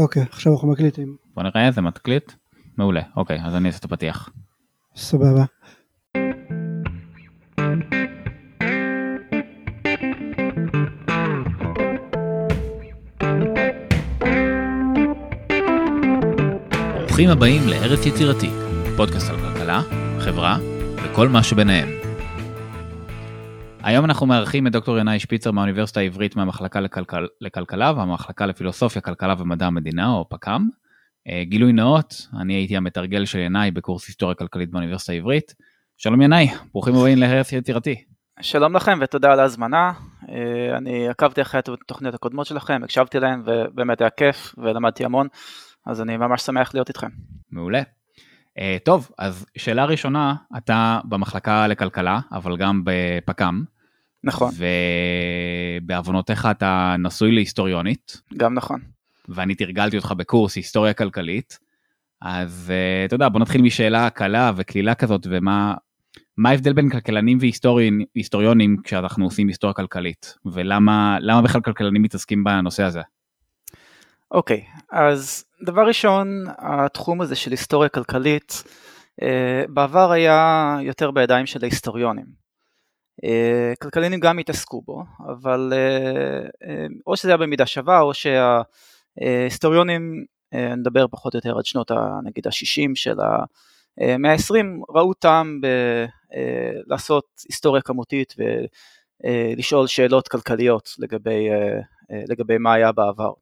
אוקיי, עכשיו אנחנו מקליטים. בוא נראה, זה מקליט? מעולה, אוקיי, אז אני אעשה את הפתיח. סבבה. ברוכים הבאים לארץ יצירתי, פודקאסט על כלכלה, חברה וכל מה שביניהם. היום אנחנו מארחים את דוקטור ינאי שפיצר מהאוניברסיטה העברית מהמחלקה לכלכל, לכלכלה והמחלקה לפילוסופיה, כלכלה ומדע המדינה, או פק"ם. אה, גילוי נאות, אני הייתי המתרגל של ינאי בקורס היסטוריה כלכלית באוניברסיטה העברית. שלום ינאי, ברוכים הבאים לארץ יצירתי. שלום לכם ותודה על ההזמנה. אה, אני עקבתי אחרי התוכניות הקודמות שלכם, הקשבתי להן ובאמת היה כיף ולמדתי המון, אז אני ממש שמח להיות איתכם. מעולה. Uh, טוב, אז שאלה ראשונה, אתה במחלקה לכלכלה, אבל גם בפק"ם. נכון. ובעוונותיך אתה נשוי להיסטוריונית. גם נכון. ואני תרגלתי אותך בקורס היסטוריה כלכלית. אז uh, אתה יודע, בוא נתחיל משאלה קלה וקלילה כזאת, ומה מה ההבדל בין כלכלנים והיסטוריונים כשאנחנו עושים היסטוריה כלכלית, ולמה בכלל כלכלנים מתעסקים בנושא הזה? אוקיי, okay, אז דבר ראשון, התחום הזה של היסטוריה כלכלית, אה, בעבר היה יותר בידיים של ההיסטוריונים. אה, כלכלנים גם התעסקו בו, אבל אה, או שזה היה במידה שווה, או שההיסטוריונים, נדבר פחות או יותר עד שנות נגיד ה-60 של המאה ה-20, ראו טעם לעשות היסטוריה כמותית ולשאול שאלות כלכליות לגבי, לגבי מה היה בעבר.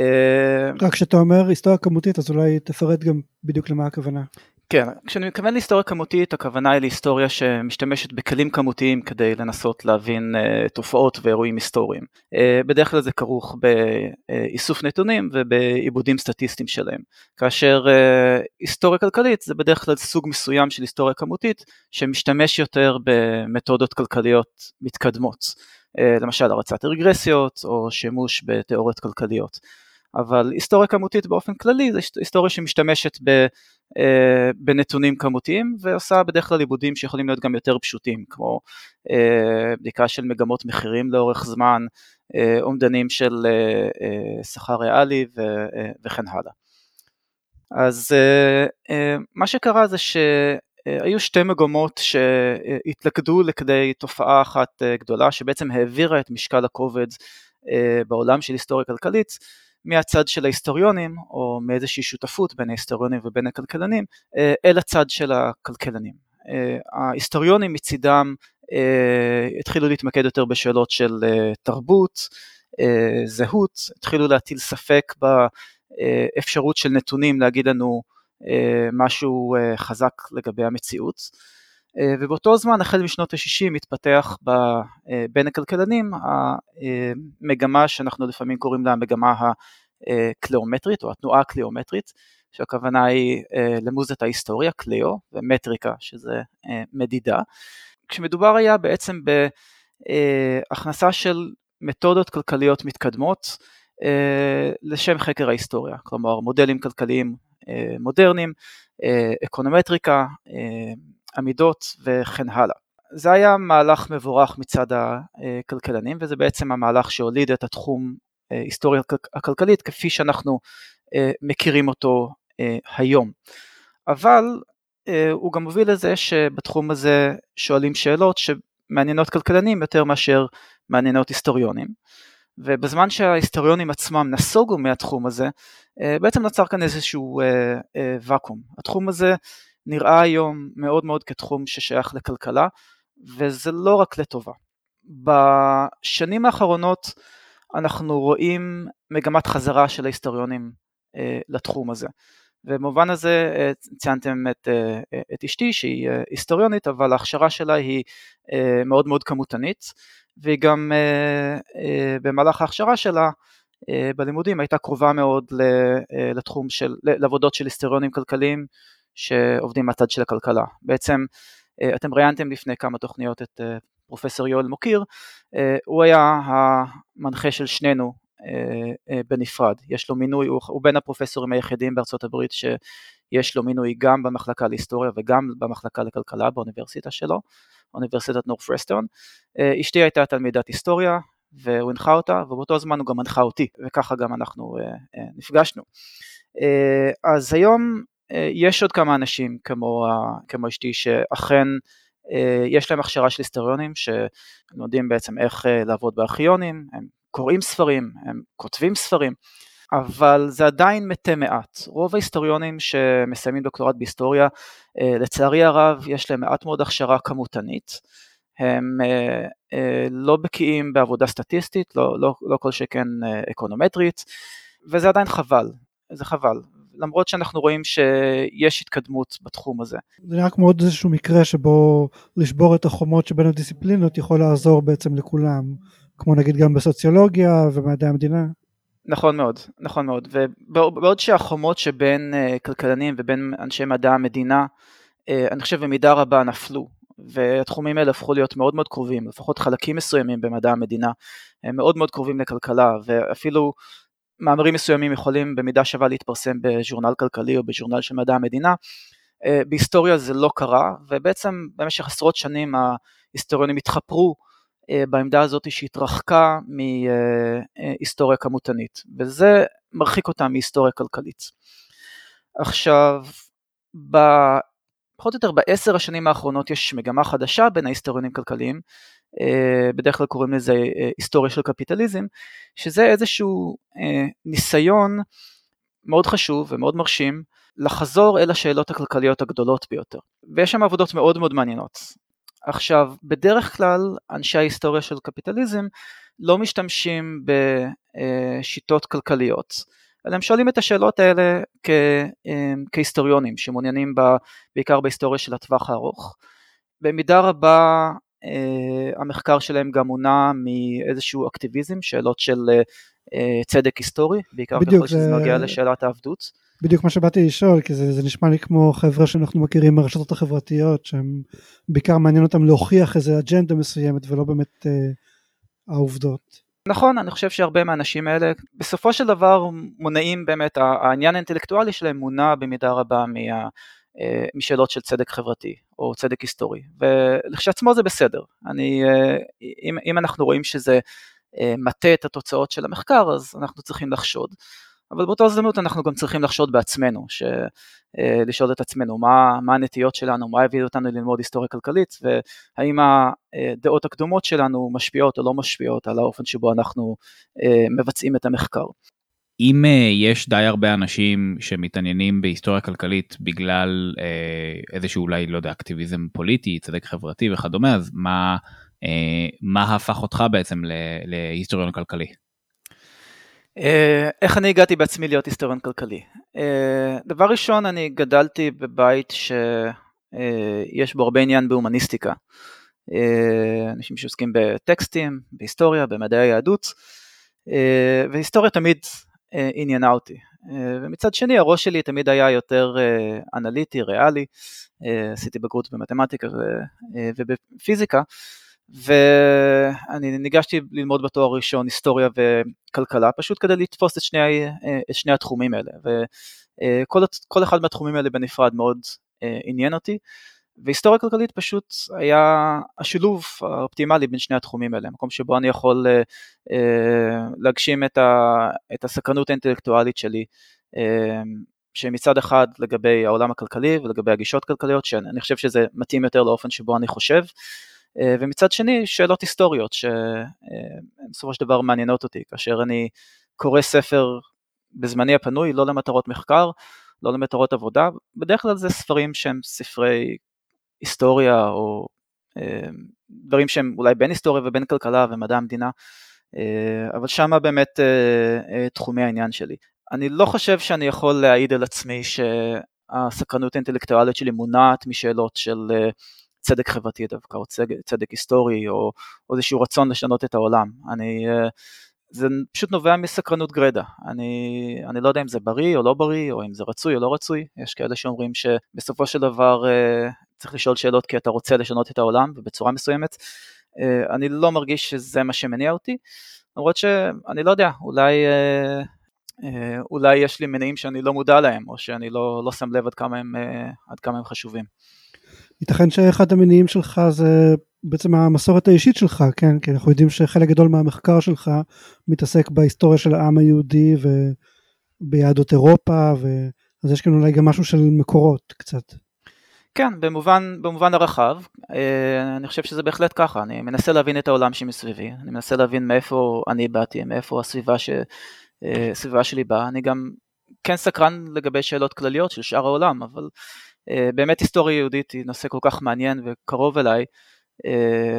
אה, רק כשאתה אומר היסטוריה כמותית אז אולי תפרט גם בדיוק למה הכוונה. כן, כשאני מתכוון להיסטוריה כמותית הכוונה היא להיסטוריה שמשתמשת בכלים כמותיים כדי לנסות להבין uh, תופעות ואירועים היסטוריים. Uh, בדרך כלל זה כרוך באיסוף נתונים ובעיבודים סטטיסטיים שלהם. כאשר uh, היסטוריה כלכלית זה בדרך כלל סוג מסוים של היסטוריה כמותית שמשתמש יותר במתודות כלכליות מתקדמות. למשל הרצת רגרסיות או שימוש בתיאוריות כלכליות. אבל היסטוריה כמותית באופן כללי זה היסטוריה שמשתמשת ב, אה, בנתונים כמותיים ועושה בדרך כלל עיבודים שיכולים להיות גם יותר פשוטים כמו אה, בדיקה של מגמות מחירים לאורך זמן, אה, של אה, אה, שכר ריאלי ו, אה, וכן הלאה. אז אה, אה, מה שקרה זה שהיו שתי מגמות שהתלכדו לכדי תופעה אחת אה, גדולה שבעצם העבירה את משקל הכובד אה, בעולם של היסטוריה כלכלית מהצד של ההיסטוריונים, או מאיזושהי שותפות בין ההיסטוריונים ובין הכלכלנים, אה, אל הצד של הכלכלנים. אה, ההיסטוריונים מצידם אה, התחילו להתמקד יותר בשאלות של תרבות, זהות, התחילו להטיל ספק באפשרות של נתונים להגיד לנו משהו חזק לגבי המציאות. ובאותו זמן, החל משנות ה-60, התפתח בין הכלכלנים המגמה שאנחנו לפעמים קוראים לה המגמה הקליאומטרית או התנועה הקליאומטרית, שהכוונה היא למוזת ההיסטוריה, קליאו, ומטריקה, שזה מדידה. כשמדובר היה בעצם בהכנסה של מתודות כלכליות מתקדמות לשם חקר ההיסטוריה, כלומר מודלים כלכליים מודרניים, אקונומטריקה, עמידות וכן הלאה. זה היה מהלך מבורך מצד הכלכלנים וזה בעצם המהלך שהוליד את התחום היסטוריה הכלכלית כפי שאנחנו מכירים אותו היום. אבל הוא גם מוביל לזה שבתחום הזה שואלים שאלות שמעניינות כלכלנים יותר מאשר מעניינות היסטוריונים. ובזמן שההיסטוריונים עצמם נסוגו מהתחום הזה, בעצם נוצר כאן איזשהו ואקום. התחום הזה נראה היום מאוד מאוד כתחום ששייך לכלכלה, וזה לא רק לטובה. בשנים האחרונות אנחנו רואים מגמת חזרה של ההיסטוריונים אה, לתחום הזה. ובמובן הזה אה, ציינתם את, אה, את אשתי שהיא אה, היסטוריונית, אבל ההכשרה שלה היא אה, מאוד מאוד כמותנית, והיא גם אה, אה, במהלך ההכשרה שלה אה, בלימודים הייתה קרובה מאוד לתחום של, לעבודות של היסטוריונים כלכליים שעובדים מהצד של הכלכלה. בעצם אה, אתם ראיינתם לפני כמה תוכניות את אה, פרופסור יואל מוקיר, אה, הוא היה המנחה של שנינו בנפרד, יש לו מינוי, הוא בין הפרופסורים היחידים בארצות הברית שיש לו מינוי גם במחלקה להיסטוריה וגם במחלקה לכלכלה באוניברסיטה שלו, אוניברסיטת נורפרסטון. אשתי הייתה תלמידת היסטוריה, והוא הנחה אותה, ובאותו זמן הוא גם הנחה אותי, וככה גם אנחנו נפגשנו. אז היום יש עוד כמה אנשים כמו, כמו אשתי שאכן יש להם הכשרה של היסטוריונים שלומדים בעצם איך לעבוד בארכיונים, הם קוראים ספרים, הם כותבים ספרים, אבל זה עדיין מתי מעט. רוב ההיסטוריונים שמסיימים דוקטורט בהיסטוריה, אה, לצערי הרב יש להם מעט מאוד הכשרה כמותנית. הם אה, אה, לא בקיאים בעבודה סטטיסטית, לא, לא, לא כל שכן אקונומטרית, וזה עדיין חבל, זה חבל. למרות שאנחנו רואים שיש התקדמות בתחום הזה. זה נראה כמו עוד איזשהו מקרה שבו לשבור את החומות שבין הדיסציפלינות יכול לעזור בעצם לכולם, כמו נגיד גם בסוציולוגיה ומדעי המדינה. נכון מאוד, נכון מאוד, ובעוד שהחומות שבין uh, כלכלנים ובין אנשי מדע המדינה, uh, אני חושב במידה רבה נפלו, והתחומים האלה הפכו להיות מאוד מאוד קרובים, לפחות חלקים מסוימים במדע המדינה, הם מאוד מאוד קרובים לכלכלה, ואפילו מאמרים מסוימים יכולים במידה שווה להתפרסם בז'ורנל כלכלי או בז'ורנל של מדע המדינה, uh, בהיסטוריה זה לא קרה, ובעצם במשך עשרות שנים ההיסטוריונים התחפרו אה, בעמדה הזאת שהתרחקה מהיסטוריה כמותנית, וזה מרחיק אותה מהיסטוריה כלכלית. עכשיו, פחות או יותר בעשר השנים האחרונות יש מגמה חדשה בין ההיסטוריונים כלכליים, אה, בדרך כלל קוראים לזה אה, היסטוריה של קפיטליזם, שזה איזשהו ניסיון מאוד חשוב ומאוד מרשים לחזור אל השאלות הכלכליות הגדולות ביותר. ויש שם עבודות מאוד מאוד מעניינות. עכשיו, בדרך כלל אנשי ההיסטוריה של קפיטליזם לא משתמשים בשיטות כלכליות, אלא הם שואלים את השאלות האלה כ, כהיסטוריונים שמעוניינים בעיקר בהיסטוריה של הטווח הארוך. במידה רבה אה, המחקר שלהם גם מונע מאיזשהו אקטיביזם, שאלות של אה, צדק היסטורי, בעיקר ככל שזה נוגע לשאלת העבדות. בדיוק מה שבאתי לשאול, כי זה, זה נשמע לי כמו חבר'ה שאנחנו מכירים מהרשתות החברתיות, שהם בעיקר מעניין אותם להוכיח איזה אג'נדה מסוימת ולא באמת אה, העובדות. נכון, אני חושב שהרבה מהאנשים האלה בסופו של דבר מונעים באמת, העניין האינטלקטואלי שלהם מונע במידה רבה מה, אה, משאלות של צדק חברתי או צדק היסטורי, ולכשעצמו זה בסדר. אני, אה, אם, אם אנחנו רואים שזה אה, מטה את התוצאות של המחקר, אז אנחנו צריכים לחשוד. אבל באותה הזדמנות אנחנו גם צריכים לחשוד בעצמנו, ש... אה, לשאול את עצמנו מה, מה הנטיות שלנו, מה הביא אותנו ללמוד היסטוריה כלכלית, והאם הדעות הקדומות שלנו משפיעות או לא משפיעות על האופן שבו אנחנו אה, מבצעים את המחקר. אם אה, יש די הרבה אנשים שמתעניינים בהיסטוריה כלכלית בגלל איזשהו אולי, לא יודע, אקטיביזם פוליטי, צדק חברתי וכדומה, אז מה, מה הפך אותך בעצם להיסטוריון כלכלי? אה, איך אני הגעתי בעצמי להיות היסטוריון כלכלי? אה, דבר ראשון, אני גדלתי בבית שיש בו הרבה עניין בהומניסטיקה. אה, אנשים שעוסקים בטקסטים, בהיסטוריה, במדעי היהדות, והיסטוריה תמיד עניינה אותי. ומצד שני, הראש שלי תמיד היה יותר אנליטי, ריאלי. עשיתי בגרות במתמטיקה ובפיזיקה. ואני ניגשתי ללמוד בתואר ראשון היסטוריה וכלכלה, פשוט כדי לתפוס את שני, את שני התחומים האלה, וכל אחד מהתחומים האלה בנפרד מאוד אה, עניין אותי, והיסטוריה כלכלית פשוט היה השילוב האופטימלי בין שני התחומים האלה, מקום שבו אני יכול אה, אה, להגשים את, ה, את הסקרנות האינטלקטואלית שלי, שמצד אחד לגבי העולם הכלכלי ולגבי הגישות כלכליות, שאני חושב שזה מתאים יותר לאופן שבו אני חושב, אה, ומצד שני שאלות היסטוריות שבסופו של דבר מעניינות אותי, כאשר אני קורא ספר בזמני הפנוי, לא למטרות מחקר, לא למטרות עבודה, בדרך כלל זה ספרים שהם ספרי היסטוריה או אה, דברים שהם אולי בין היסטוריה ובין כלכלה ומדע המדינה, אה, אבל שמה באמת תחומי העניין שלי. אני לא חושב שאני יכול להעיד על עצמי שהסקרנות האינטלקטואלית שלי מונעת משאלות של צדק חברתי דווקא, או צדק, צדק היסטורי, או, או איזשהו רצון לשנות את העולם. אני, אה, זה פשוט נובע מסקרנות גרידא. אני, אני לא יודע אם זה בריא או לא בריא, או אם זה רצוי או לא רצוי. יש כאלה שאומרים שבסופו של דבר אה, צריך לשאול שאלות כי אתה רוצה לשנות את העולם, ובצורה מסוימת. אה, אני לא מרגיש שזה מה שמניע אותי, למרות שאני לא יודע, אולי... אולי יש לי מניעים שאני לא מודע להם, או שאני לא, לא שם לב עד כמה הם, עד כמה הם חשובים. ייתכן שאחד המניעים שלך זה בעצם המסורת האישית שלך, כן? כי אנחנו יודעים שחלק גדול מהמחקר שלך מתעסק בהיסטוריה של העם היהודי וביהדות אירופה, ו... אז יש כאן אולי גם משהו של מקורות קצת. כן, במובן, במובן הרחב, אה, אני חושב שזה בהחלט ככה, אני מנסה להבין את העולם שמסביבי, אני מנסה להבין מאיפה אני באתי, מאיפה הסביבה, ש, אה, הסביבה שלי באה, אני גם כן סקרן לגבי שאלות כלליות של שאר העולם, אבל אה, באמת היסטוריה יהודית היא נושא כל כך מעניין וקרוב אליי,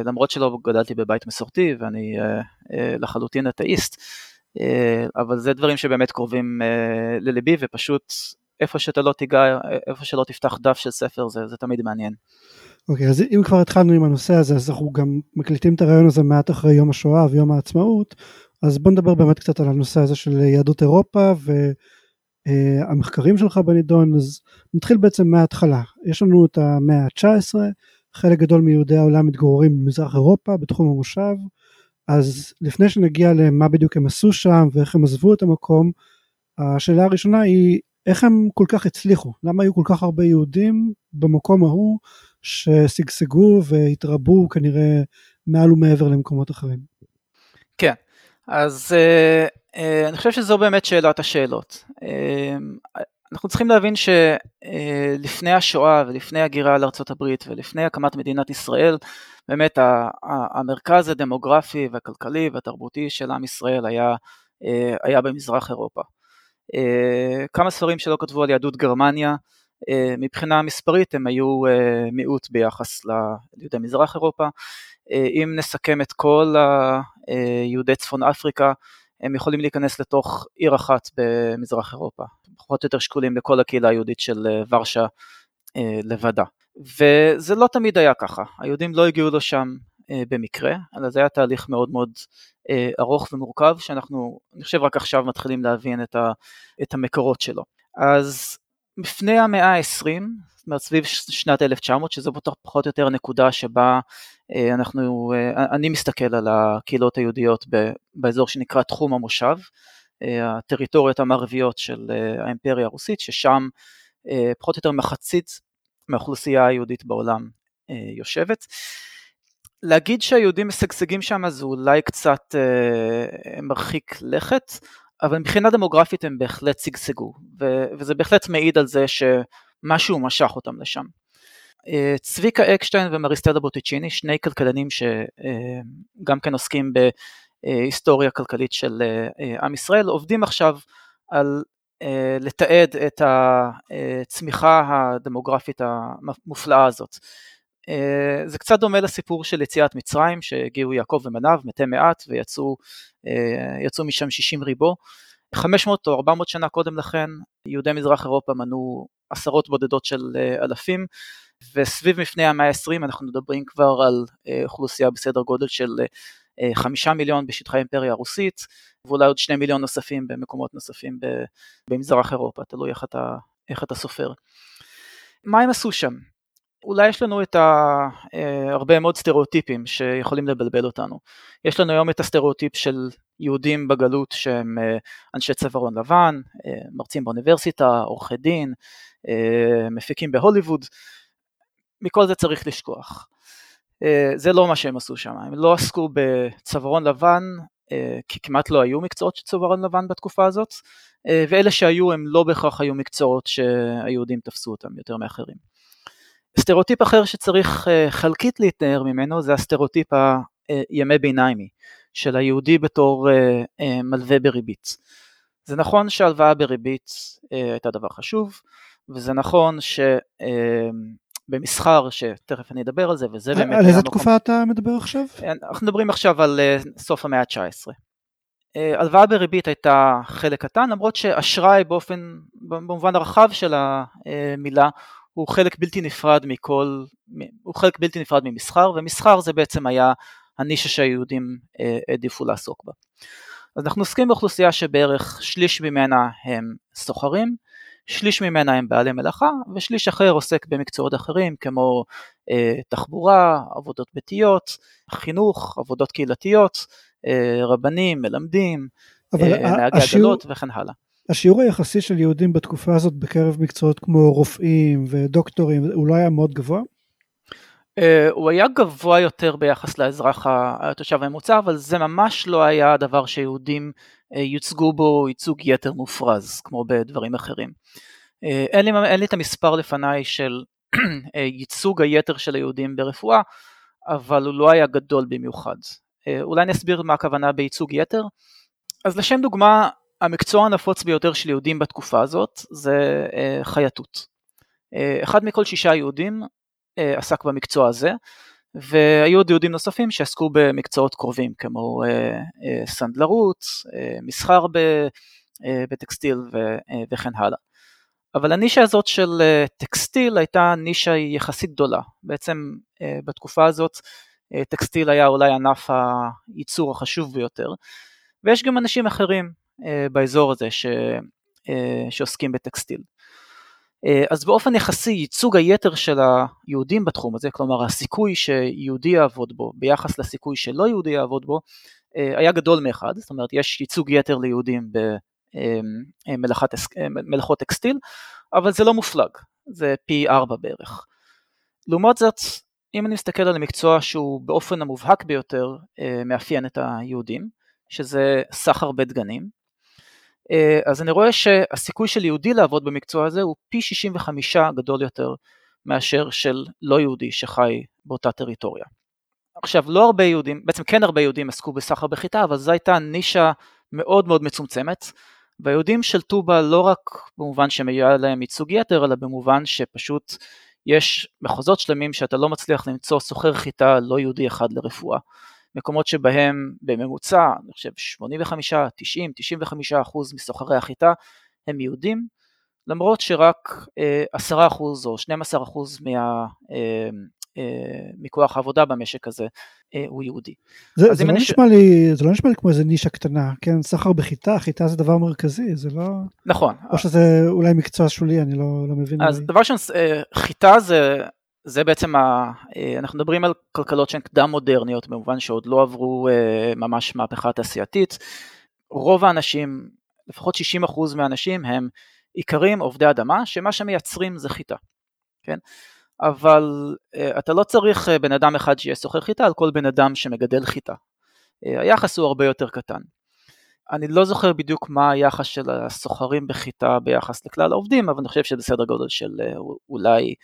למרות שלא גדלתי בבית מסורתי ואני לחלוטין אתאיסט, אבל זה דברים שבאמת קרובים לליבי ופשוט איפה שאתה לא תיגע, איפה שלא תפתח דף של ספר זה, זה תמיד מעניין. אוקיי, okay, אז אם כבר התחלנו עם הנושא הזה, אז אנחנו גם מקליטים את הרעיון הזה מעט אחרי יום השואה ויום העצמאות, אז בוא נדבר באמת קצת על הנושא הזה של יהדות אירופה והמחקרים שלך בנידון, אז נתחיל בעצם מההתחלה. יש לנו את המאה ה-19, חלק גדול מיהודי העולם מתגוררים במזרח אירופה, בתחום המושב, אז לפני שנגיע למה בדיוק הם עשו שם ואיך הם עזבו את המקום, השאלה הראשונה היא איך הם כל כך הצליחו? למה היו כל כך הרבה יהודים במקום ההוא ששגשגו והתרבו כנראה מעל ומעבר למקומות אחרים? כן, אז uh, uh, אני חושב שזו באמת שאלת השאלות. Uh, אנחנו צריכים להבין שלפני השואה ולפני הגירה לארה"ב ולפני הקמת מדינת ישראל, באמת המרכז הדמוגרפי והכלכלי והתרבותי של עם ישראל היה, היה במזרח אירופה. אה, כמה ספרים שלא כתבו על יהדות גרמניה, אה, מבחינה מספרית הם היו אה, מיעוט ביחס ליהודי מזרח אירופה. אם נסכם את כל יהודי צפון אפריקה, הם יכולים להיכנס לתוך עיר אחת במזרח אירופה, פחות או יותר שקולים לכל הקהילה היהודית של ורשה לבדה. וזה לא תמיד היה ככה, היהודים לא הגיעו לשם אה, במקרה, אלא זה היה תהליך מאוד מאוד אה, ארוך ומורכב, שאנחנו, אני חושב רק עכשיו מתחילים להבין את, ה, את המקורות שלו. אז לפני המאה ה-20, זאת אומרת סביב שנת 1900, שזו פחות או יותר הנקודה שבה אה, אנחנו, אני מסתכל על הקהילות היהודיות באזור שנקרא תחום המושב, הטריטוריות המערביות של האימפריה הרוסית, ששם פחות או יותר מחצית מהאוכלוסייה היהודית בעולם יושבת. להגיד שהיהודים משגשגים שם זה אולי קצת אה, מרחיק לכת, אבל מבחינה דמוגרפית הם בהחלט שגשגו, וזה בהחלט מעיד על זה שמשהו משך אותם לשם. צביקה אקשטיין ומריסטדה בוטיצ'יני, שני כלכלנים שגם כן עוסקים בהיסטוריה כלכלית של אה, עם ישראל, עובדים עכשיו על אה, לתעד את הצמיחה הדמוגרפית המופלאה הזאת. אה, זה קצת דומה לסיפור של יציאת מצרים, שהגיעו יעקב ומניו, מתי מעט, ויצאו משם 60 ריבו. 500 או 400 שנה קודם לכן, יהודי מזרח אירופה מנו עשרות בודדות של אלפים, וסביב מפני המאה ה-20 אנחנו מדברים כבר על אוכלוסייה בסדר גודל של חמישה מיליון בשטחי האימפריה הרוסית, ואולי עוד שני מיליון נוספים במקומות נוספים במזרח אירופה, תלוי איך אתה, איך אתה סופר. מה הם עשו שם? אולי יש לנו את אה, הרבה מאוד סטריאוטיפים שיכולים לבלבל אותנו. יש לנו היום את הסטריאוטיפ של יהודים בגלות שהם אה, אנשי צווארון לבן, אה, מרצים באוניברסיטה, עורכי דין, מפיקים בהוליווד, מכל זה צריך לשכוח. זה לא מה שהם עשו שם, הם לא עסקו בצווארון לבן, כי כמעט לא היו מקצועות של צווארון לבן בתקופה הזאת, ואלה שהיו הם לא בהכרח היו מקצועות שהיהודים תפסו אותם יותר מאחרים. סטריאוטיפ אחר שצריך אה, חלקית להתנער ממנו זה הסטריאוטיפ הימי ביניימי של היהודי בתור אה, אה, מלווה בריבית. זה נכון שהלוואה בריבית הייתה דבר חשוב, וזה נכון שבמסחר, שתכף אני אדבר על זה, וזה באמת... על איזה תקופה אתה מדבר עכשיו? אנחנו מדברים עכשיו על סוף המאה ה-19. הלוואה בריבית הייתה חלק קטן, למרות שאשראי באופן, במובן הרחב של המילה, הוא חלק בלתי נפרד מכל, הוא חלק בלתי נפרד ממסחר, ומסחר זה בעצם היה הנישה שהיהודים אה, העדיפו לעסוק בה. אז אנחנו עוסקים באוכלוסייה שבערך שליש ממנה הם סוחרים, שליש ממנה הם בעלי מלאכה, ושליש אחר עוסק במקצועות אחרים כמו אה, תחבורה, עבודות ביתיות, חינוך, עבודות קהילתיות, אה, רבנים, מלמדים, אה, נהגי עגלות וכן הלאה. השיעור היחסי של יהודים בתקופה הזאת בקרב מקצועות כמו רופאים ודוקטורים הוא לא היה מאוד גבוה? הוא היה גבוה יותר ביחס לאזרח התושב הממוצע, אבל זה ממש לא היה הדבר שיהודים יוצגו בו ייצוג יתר מופרז, כמו בדברים אחרים. אין לי, אין לי את המספר לפניי של ייצוג היתר של היהודים ברפואה, אבל הוא לא היה גדול במיוחד. אולי נסביר מה הכוונה בייצוג יתר? אז לשם דוגמה, המקצוע הנפוץ ביותר של יהודים בתקופה הזאת זה חייטות. אחד מכל שישה יהודים עסק במקצוע הזה, והיו עוד יהודים נוספים שעסקו במקצועות קרובים כמו סנדלרות, מסחר בטקסטיל וכן הלאה. אבל הנישה הזאת של טקסטיל הייתה נישה יחסית גדולה. בעצם בתקופה הזאת טקסטיל היה אולי ענף הייצור החשוב ביותר, ויש גם אנשים אחרים באזור הזה ש... שעוסקים בטקסטיל. אז באופן יחסי ייצוג היתר של היהודים בתחום הזה, כלומר הסיכוי שיהודי יעבוד בו ביחס לסיכוי שלא יהודי יעבוד בו, היה גדול מאחד, זאת אומרת יש ייצוג יתר ליהודים במלאכות טקסטיל, אבל זה לא מופלג, זה פי ארבע בערך. לעומת זאת, אם אני מסתכל על המקצוע שהוא באופן המובהק ביותר מאפיין את היהודים, שזה סחר בדגנים, אה, אז אני רואה שהסיכוי של יהודי לעבוד במקצוע הזה הוא פי 65 גדול יותר מאשר של לא יהודי שחי באותה טריטוריה. עכשיו לא הרבה יהודים, בעצם כן הרבה יהודים עסקו בסחר בחיטה, אבל זו הייתה נישה מאוד מאוד מצומצמת, והיהודים שלטו בה לא רק במובן שהיה להם ייצוג יתר, אלא במובן שפשוט יש מחוזות שלמים שאתה לא מצליח למצוא סוחר חיטה לא יהודי אחד לרפואה. מקומות שבהם בממוצע, אני חושב 85, 90, 95 אחוז מסוחרי החיטה הם יהודים, למרות שרק 10 אה, אחוז או 12 אחוז מה... אה, אה, מכוח העבודה במשק הזה הוא יהודי. זה, זה, לא אני... נשמע לי, זה לא נשמע לי כמו איזה נישה קטנה, כן, סחר בחיטה, חיטה זה דבר מרכזי, זה לא... נכון. או שזה אולי מקצוע שולי, אני לא, לא מבין. אז דבר ראשון, חיטה זה זה בעצם, ה, אה, אנחנו מדברים על כלכלות שהן קדם מודרניות במובן שעוד לא עברו אה, ממש מהפכה תעשייתית. רוב האנשים, לפחות 60% מהאנשים הם איכרים עובדי אדמה, שמה שמייצרים זה חיטה, כן? אבל אה, אתה לא צריך בן אדם אחד שיהיה סוחר חיטה על כל בן אדם שמגדל חיטה. היחס הוא הרבה יותר קטן. אני לא זוכר בדיוק מה היחס של הסוחרים בחיטה ביחס לכלל העובדים, אבל אני חושב שזה סדר גודל של אולי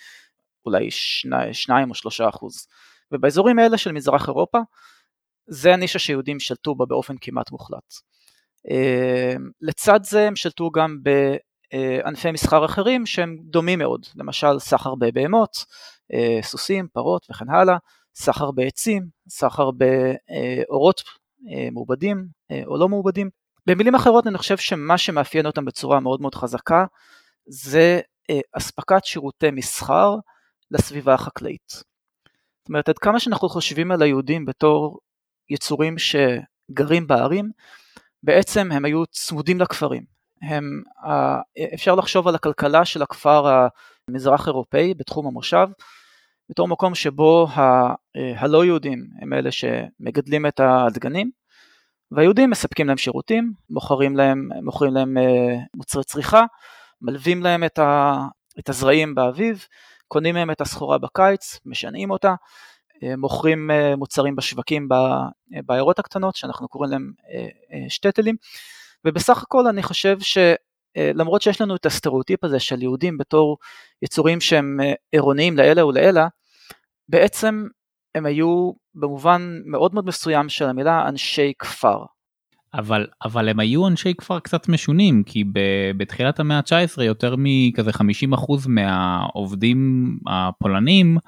אולי שני, שניים או שלושה אחוז. ובאזורים האלה של מזרח אירופה, זה הנישה שיהודים שלטו בה באופן כמעט מוחלט. אה, לצד זה הם שלטו גם בענפי מסחר אחרים שהם דומים מאוד, למשל סחר בבהמות, אה, סוסים, פרות וכן הלאה, סחר בעצים, סחר באורות אה, מעובדים או לא מעובדים. במילים אחרות אני חושב שמה שמאפיין אותם בצורה מאוד מאוד חזקה זה אספקת שירותי מסחר לסביבה החקלאית. זאת אומרת, עד כמה שאנחנו חושבים על היהודים בתור יצורים שגרים בערים, בעצם הם היו צמודים לכפרים. הם, אפשר לחשוב על הכלכלה של הכפר המזרח אירופאי בתחום המושב, בתור מקום שבו ה, הלא יהודים הם אלה שמגדלים את הדגנים, והיהודים מספקים להם שירותים, מוכרים להם, מוכרים להם אה, מוצרי צריכה, מלווים להם את, ה, את הזרעים באביב, קונים מהם את הסחורה בקיץ, משנעים אותה, אה, מוכרים אה, מוצרים בשווקים בעיירות הקטנות שאנחנו קוראים להם אה, שטטלים, ובסך הכל אני חושב שלמרות שיש לנו את הסטריאוטיפ הזה של יהודים בתור יצורים שהם עירוניים לאלה ולאלה, בעצם הם היו במובן מאוד מאוד מסוים של המילה אנשי כפר. אבל אבל הם היו אנשי כפר קצת משונים כי ב, בתחילת המאה ה-19 יותר מכזה 50% מהעובדים הפולנים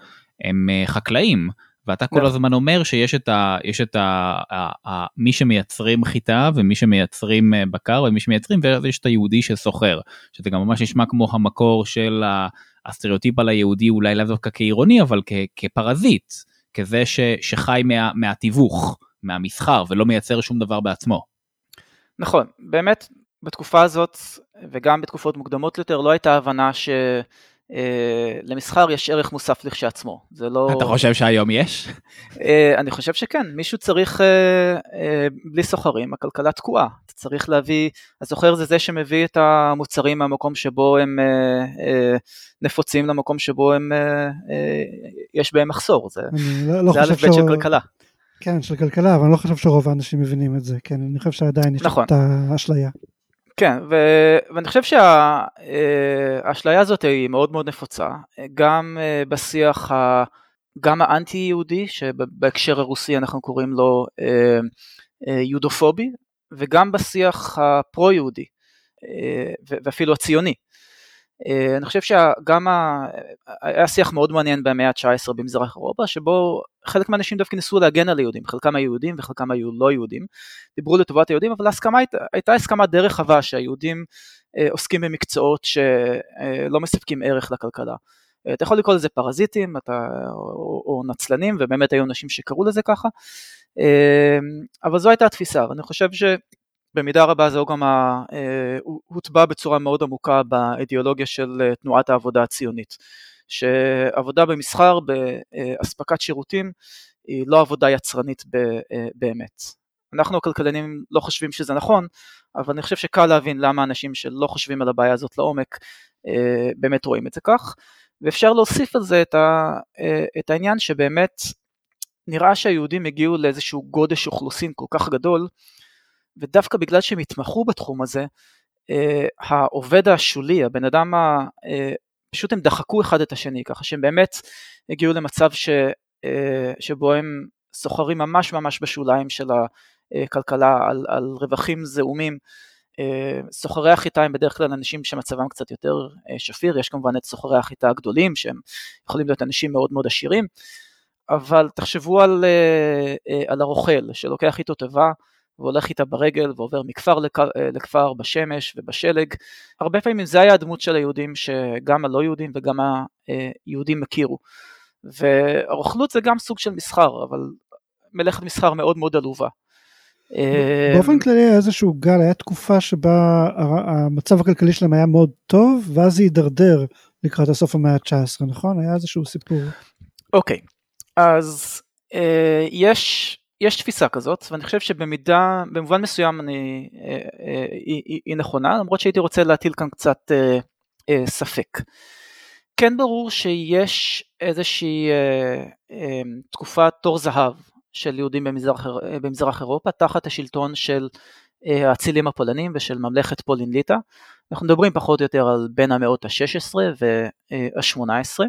הם אה, חקלאים ואתה כל נכון. הזמן אומר שיש את ה... יש את ה... ה, ה מי שמייצרים חיטה ומי שמייצרים אה, בקר ומי שמייצרים ויש את היהודי שסוחר שזה גם ממש נשמע כמו המקור של הסטריאוטיפ על היהודי אולי לאו דווקא כעירוני אבל כ, כפרזיט כזה ש, שחי מה, מהתיווך מהמסחר ולא מייצר שום דבר בעצמו. נכון, באמת בתקופה הזאת וגם בתקופות מוקדמות יותר לא הייתה הבנה אה, למסחר יש ערך מוסף לכשעצמו, זה לא... אתה חושב שהיום יש? אה, אני חושב שכן, מישהו צריך, אה, בלי סוחרים, הכלכלה תקועה, אתה צריך להביא, הסוחר זה זה שמביא את המוצרים מהמקום שבו הם נפוצים למקום שבו הם, יש בהם מחסור, זה לא, לא א' ב' של כלכלה. כן, של כלכלה, אבל אני לא חושב שרוב האנשים מבינים את זה, כן, אני חושב שעדיין יש נכון. את האשליה. כן, ו... ואני חושב שהאשליה שה... הזאת היא מאוד מאוד נפוצה, גם אה, בשיח ה... גם האנטי יהודי, שבהקשר הרוסי אנחנו קוראים לו אה, אה, יודופובי, וגם בשיח הפרו יהודי, ואפילו הציוני. אה, אני חושב שגם ה... היה שיח מאוד מעניין במאה ה-19 במזרח אירופה, שבו חלק מהאנשים דווקא ניסו להגן על היהודים, חלקם היו יהודים וחלקם היו לא יהודים, דיברו לטובת היהודים, אבל ההסכמה הייתה, הייתה הסכמה די רחבה שהיהודים אה, עוסקים במקצועות שלא מספקים ערך לכלכלה. אה, אתה יכול לקרוא לזה פרזיטים אתה, או, או נצלנים, ובאמת היו אנשים שקראו לזה ככה, אבל זו הייתה התפיסה, ואני חושב ש... במידה רבה זהו גם ה... אה, הוטבע בצורה מאוד עמוקה באידיאולוגיה של אה, תנועת העבודה הציונית, שעבודה במסחר, באספקת שירותים, היא לא עבודה יצרנית אה, באמת. אנחנו הכלכלנים לא חושבים שזה נכון, אבל אני חושב שקל להבין למה אנשים שלא חושבים על הבעיה הזאת לעומק באמת רואים את זה כך, ואפשר להוסיף על זה את, ה... את העניין שבאמת נראה שהיהודים הגיעו לאיזשהו גודש אוכלוסין כל כך גדול, ודווקא בגלל שהם התמחו בתחום הזה, אה, העובד השולי, הבן אדם, ה, אה, פשוט הם דחקו אחד את השני, ככה שהם באמת הגיעו למצב ש, אה, שבו הם סוחרים ממש ממש בשוליים של הכלכלה על, על רווחים זעומים. סוחרי החיטה הם בדרך כלל אנשים שמצבם קצת יותר שפיר, יש כמובן את סוחרי החיטה הגדולים שהם יכולים להיות אנשים מאוד מאוד עשירים, אבל תחשבו על, על הרוכל שלוקח איתו תיבה והולך איתה ברגל ועובר מכפר אה, לכפר בשמש ובשלג. הרבה פעמים זה היה הדמות של היהודים שגם הלא יהודים וגם היהודים הכירו. והרוכלות זה גם סוג של מסחר, אבל מלאכת מסחר מאוד מאוד עלובה. באופן אמ, כללי היה איזשהו גל, היה תקופה שבה המצב הכלכלי שלהם היה מאוד טוב, ואז זה הידרדר לקראת הסוף המאה ה-19, נכון? היה איזשהו סיפור. אוקיי, אז אה, יש יש תפיסה כזאת ואני חושב שבמידה, במובן מסוים אני, אה, אה, היא, היא נכונה למרות שהייתי רוצה להטיל כאן קצת אה, ספק. כן ברור שיש איזושהי תקופת תור זהב של יהודים במזרח, במזרח אירופה תחת השלטון של האצילים הפולנים ושל ממלכת פולין ליטא. אנחנו מדברים פחות או יותר על בין המאות ה-16 וה-18.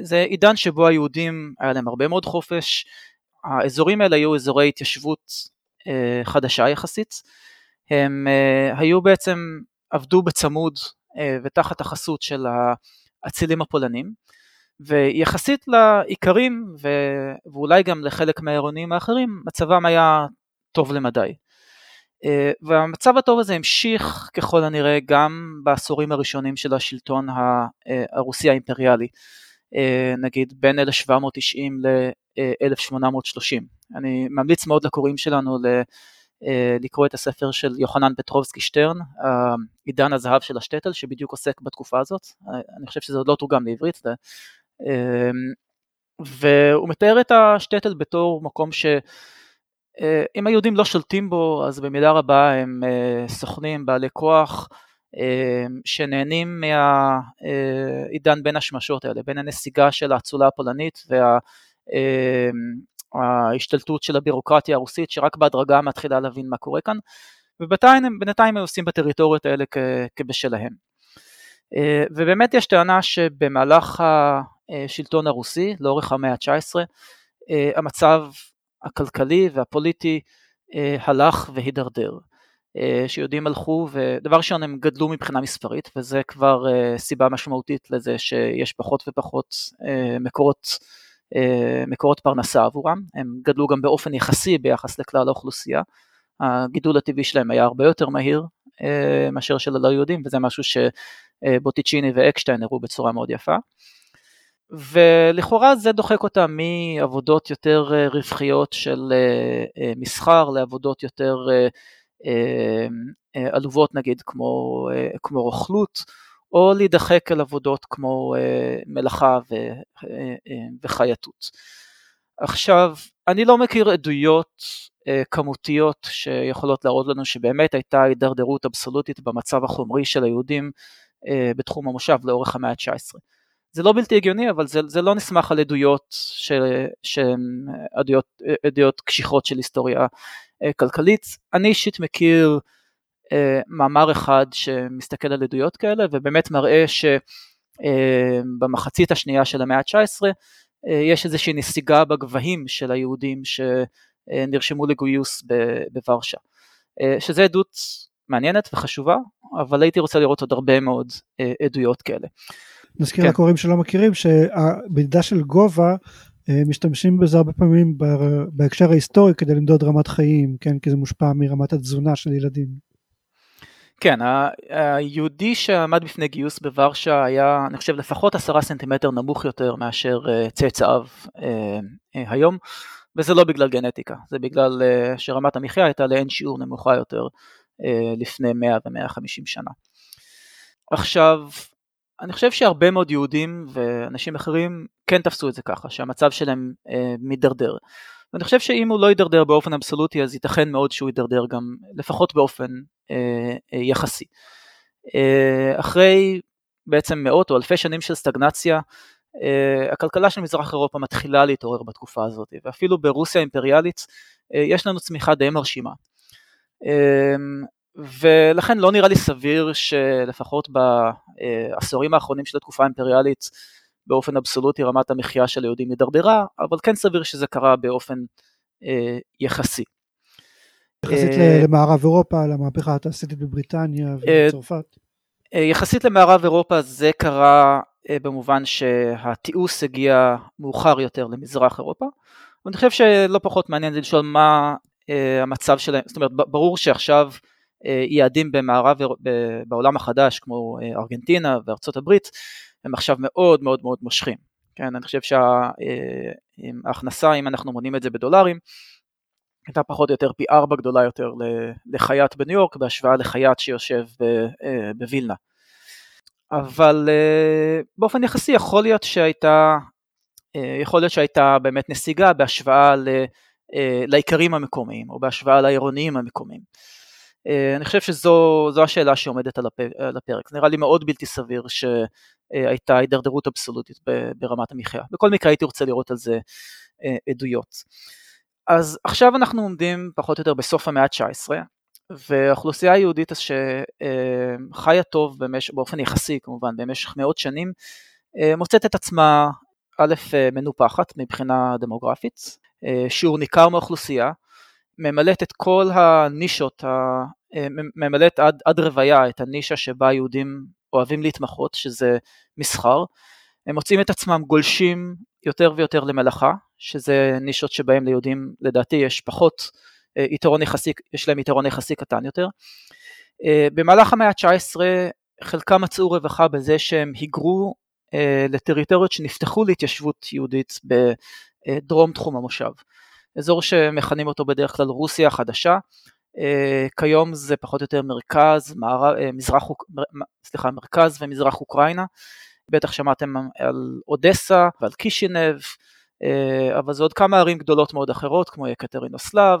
זה עידן שבו היהודים היה להם הרבה מאוד חופש, האזורים האלה היו אזורי התיישבות אה, חדשה יחסית, הם אה, היו בעצם, עבדו בצמוד אה, ותחת החסות של האצילים הפולנים, ויחסית לאיכרים. ואולי גם לחלק מהעירונים האחרים, מצבם היה טוב למדי. והמצב הטוב הזה המשיך ככל הנראה גם בעשורים הראשונים של השלטון הרוסי האימפריאלי. נגיד בין 1790 1830. אני ממליץ מאוד לקוראים שלנו אה, לקרוא את הספר של יוחנן פטרובסקי שטרן, עידן הזהב של השטטל, שבדיוק עוסק בתקופה הזאת, אני חושב שזה עוד לא תורגם לעברית, אמ, והוא מתאר את השטטל בתור מקום שאם אה, היהודים לא שולטים בו, אז במידה רבה הם אה, סוכנים, בעלי כוח, שנהנים מהעידן בין השמשות האלה, בין הנסיגה של האצולה הפולנית וה... אמ, ההשתלטות של הבירוקרטיה הרוסית שרק בהדרגה מתחילה להבין מה קורה כאן ובינתיים הם עושים בטריטוריות האלה כבשלהם. אה, ובאמת יש טענה שבמהלך השלטון הרוסי לאורך המאה ה-19 אה, המצב הכלכלי והפוליטי אה, הלך והידרדר. שיהודים הלכו ודבר ראשון הם גדלו מבחינה מספרית וזה כבר סיבה משמעותית לזה שיש פחות ופחות מקורות אה, מקורות פרנסה עבורם, הם גדלו גם באופן יחסי ביחס לכלל האוכלוסייה, הגידול הטבעי שלהם היה הרבה יותר מהיר אה, מאשר של הלא יהודים וזה משהו שבוטיצ'יני ואקשטיין הראו בצורה מאוד יפה. ולכאורה זה דוחק אותם מעבודות יותר אה, רווחיות של מסחר לעבודות יותר עלובות נגיד כמו, כמו רוכלות או להידחק אל עבודות כמו מלאכה וחייטות. עכשיו, אני לא מכיר עדויות כמותיות שיכולות להראות לנו שבאמת הייתה הידרדרות אבסולוטית במצב החומרי של היהודים בתחום המושב לאורך המאה ה-19. זה לא בלתי הגיוני, אבל זה, זה לא נסמך על עדויות שהן עדויות, עדויות קשיחות של היסטוריה אה, כלכלית. אני אישית מכיר אה, מאמר אחד שמסתכל על עדויות כאלה ובאמת מראה שבמחצית אה, השנייה של המאה ה-19 אה, יש איזושהי נסיגה בגבהים של היהודים שנרשמו לגיוס בוורשה, אה, שזה עדות מעניינת וחשובה, אבל הייתי רוצה לראות עוד הרבה מאוד אה, עדויות כאלה. נזכיר כן. לקוראים שלא מכירים שהמדידה של גובה אה, משתמשים בזה הרבה פעמים בהקשר ההיסטורי כדי למדוד רמת חיים, כן, כי זה מושפע מרמת התזונה של ילדים. כן, היהודי שעמד בפני גיוס בוורשה היה, אני חושב, לפחות עשרה סנטימטר נמוך יותר מאשר אה, צאצאיו אה, היום, וזה לא בגלל גנטיקה, זה בגלל שרמת המחיה הייתה לאין שיעור נמוכה יותר לפני 100 ו-150 שנה. עכשיו, אני חושב שהרבה מאוד יהודים ואנשים אחרים כן תפסו את זה ככה, שהמצב שלהם אה, מידרדר. ואני חושב שאם הוא לא יידרדר באופן אבסולוטי אז ייתכן מאוד שהוא יידרדר גם לפחות באופן אה, אה, יחסי. אה, אחרי בעצם מאות או אלפי שנים של סטגנציה, אה, הכלכלה של מזרח אירופה מתחילה להתעורר בתקופה הזאת, ואפילו ברוסיה האימפריאלית אה, יש לנו צמיחה די מרשימה. אה, ולכן לא נראה לי סביר שלפחות בעשורים האחרונים של התקופה האימפריאלית באופן אבסולוטי רמת המחיה של היהודים הידרדרה, אבל כן סביר שזה קרה באופן אה, יחסי. יחסית אה, למערב אירופה, למהפכה התעשייתית בבריטניה אה, ובצרפת. אה, יחסית למערב אירופה זה קרה אה, במובן שהתיעוש הגיע מאוחר יותר למזרח אירופה, ואני חושב שלא פחות מעניין זה לשאול מה אה, המצב שלהם, זאת אומרת ברור שעכשיו יעדים במערב, בעולם החדש כמו אה, ארגנטינה וארצות הברית הם עכשיו מאוד מאוד מאוד מושכים. כן, אני חושב שההכנסה, אה, אם אנחנו מונים את זה בדולרים, הייתה פחות או יותר פי ארבע גדולה יותר לחייט בניו יורק בהשוואה לחייט שיושב בווילנה. אבל באופן יחסי יכול להיות שהייתה, יכול להיות שהייתה באמת נסיגה בהשוואה לאיכרים המקומיים או בהשוואה לעירוניים המקומיים. אה, אני חושב שזו השאלה שעומדת על הפרק, נראה לי מאוד בלתי סביר שהייתה הידרדרות אבסולוטית ברמת המחיה. בכל מקרה הייתי רוצה לראות על זה אה, עדויות. אז עכשיו אנחנו עומדים פחות או יותר בסוף המאה ה-19, והאוכלוסייה היהודית שחיה טוב במש... באופן יחסי כמובן במשך מאות שנים, אה, מוצאת את עצמה א', מנופחת מבחינה דמוגרפית, שיעור ניכר מהאוכלוסייה, ממלאת את כל הנישות, אה, ממלאת עד, עד רוויה את הנישה שבה יהודים אוהבים להתמחות, שזה מסחר. הם מוצאים את עצמם גולשים יותר ויותר למלאכה, שזה נישות שבהם ליהודים לדעתי יש פחות אה, יתרון יחסי, יש להם יתרון יחסי קטן יותר. אה, במהלך המאה ה-19 חלקם מצאו רווחה בזה שהם היגרו לטריטוריות שנפתחו להתיישבות יהודית בדרום תחום המושב. אזור שמכנים אותו בדרך כלל רוסיה החדשה, אה, כיום זה פחות או יותר מרכז, מערב, אה, מזרח, סליחה, מרכז ומזרח אוקראינה, בטח שמעתם על אודסה ועל קישינב, אה, אבל זה עוד כמה ערים גדולות מאוד אחרות כמו יקטרינוסלב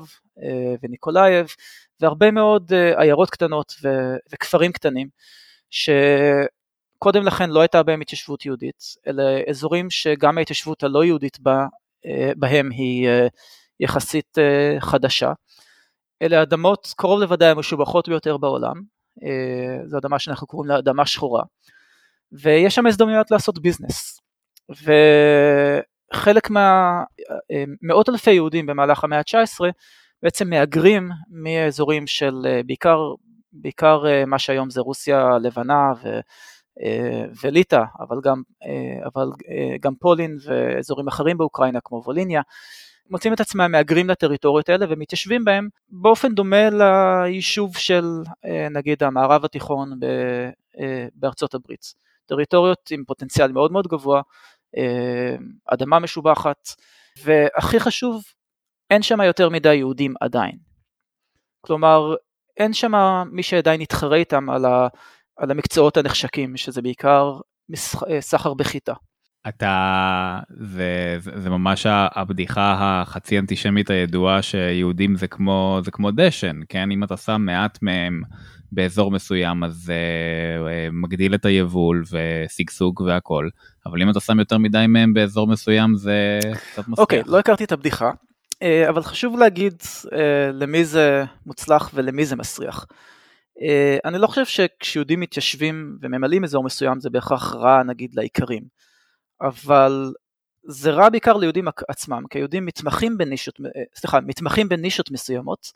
וניקולאייב והרבה מאוד עיירות קטנות וכפרים קטנים שקודם לכן לא הייתה בהם התיישבות יהודית, אלה אזורים שגם ההתיישבות הלא יהודית בה, בהם היא יחסית אה, חדשה. אלה אדמות קרוב לוודאי המשובחות ביותר בעולם, אה, זו אדמה שאנחנו קוראים לה אדמה שחורה, ויש שם הזדמנויות לעשות ביזנס. וחלק מה... אה, מאות אלפי יהודים במהלך המאה ה-19 בעצם מהגרים מאזורים של בעיקר, בעיקר מה שהיום זה רוסיה הלבנה ו... וליטא, אבל גם, אבל גם פולין ואזורים אחרים באוקראינה כמו ווליניה, מוצאים את עצמם מהגרים לטריטוריות האלה ומתיישבים בהם באופן דומה ליישוב של אה, נגיד המערב התיכון אה, בארצות הברית. טריטוריות עם פוטנציאל מאוד מאוד גבוה, אה, אדמה משובחת, והכי חשוב, אין שם יותר מדי יהודים עדיין. כלומר, אין שם מי שעדיין יתחרה איתם על על המקצועות הנחשקים, שזה בעיקר סחר בחיטה. אתה זה, זה, זה ממש הבדיחה החצי אנטישמית הידועה שיהודים זה כמו זה כמו דשן כן אם אתה שם מעט מהם באזור מסוים אז uh, מגדיל את היבול ושגשוג והכל אבל אם אתה שם יותר מדי מהם באזור מסוים זה קצת מספיק. אוקיי okay, לא הכרתי את הבדיחה uh, אבל חשוב להגיד למי זה מוצלח ולמי זה מסריח. אני לא חושב שכשיהודים מתיישבים וממלאים אזור מסוים זה בהכרח רע נגיד לאיכרים. אבל זה רע בעיקר ליהודים עצמם, כי היהודים מתמחים בנישות, סליחה, מתמחים בנישות מסוימות,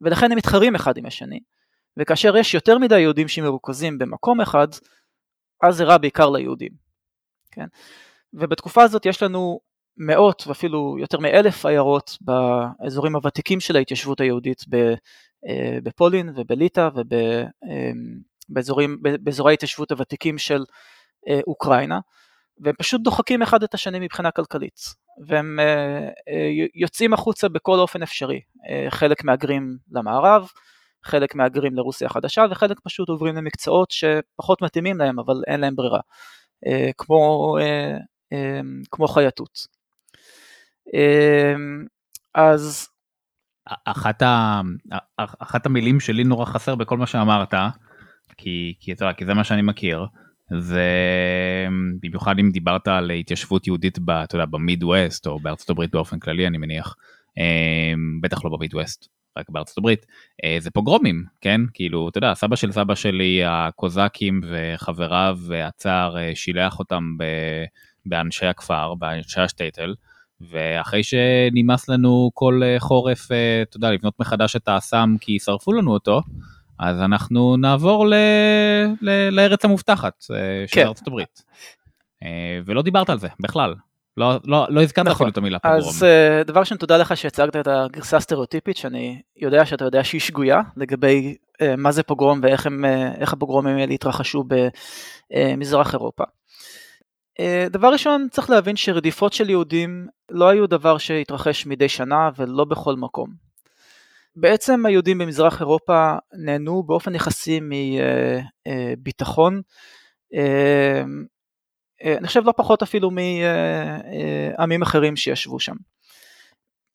ולכן הם מתחרים אחד עם השני, וכאשר יש יותר מדי יהודים שמרוכזים במקום אחד, אז זה רע בעיקר ליהודים, כן? ובתקופה הזאת יש לנו מאות ואפילו יותר מאלף עיירות באזורים הוותיקים של ההתיישבות היהודית אה, בפולין ובליטא ובאזורי אה, ההתיישבות הוותיקים של אה, אוקראינה. והם פשוט דוחקים אחד את השני מבחינה כלכלית, והם uh, uh, יוצאים החוצה בכל אופן אפשרי, uh, חלק מהגרים למערב, חלק מהגרים לרוסיה החדשה, וחלק פשוט עוברים למקצועות שפחות מתאימים להם, אבל אין להם ברירה, כמו, כמו חייטות. אז... אחת, ה... אחת המילים שלי נורא חסר בכל מה שאמרת, כי, כי, כי זה מה שאני מכיר, ובמיוחד אם דיברת על התיישבות יהודית ב, אתה יודע, במיד ווסט או בארצות הברית באופן כללי אני מניח, אמ, בטח לא במיד ווסט, רק בארצות הברית, אה, זה פוגרומים, כן? כאילו, אתה יודע, סבא של סבא שלי, הקוזקים וחבריו והצאר אה, שילח אותם באנשי הכפר, באנשי השטייטל, ואחרי שנמאס לנו כל אה, חורף, אתה יודע, לבנות מחדש את האסם כי שרפו לנו אותו, אז אנחנו נעבור ל... ל... לארץ המובטחת אה, של כן. ארצות הברית. אה, ולא דיברת על זה בכלל. לא, לא, לא הזכרת נכון. אפילו את המילה פוגרום. אז uh, דבר ראשון תודה לך שהצגת את הגרסה הסטריאוטיפית שאני יודע שאתה יודע שהיא שגויה לגבי uh, מה זה פוגרום ואיך הם, uh, הפוגרומים האלה התרחשו במזרח אירופה. דבר ראשון צריך להבין שרדיפות של יהודים לא היו דבר שהתרחש מדי שנה ולא בכל מקום. בעצם היהודים במזרח אירופה נהנו באופן יחסי מביטחון, אה, אה, אני חושב לא פחות אפילו מעמים אחרים שישבו שם.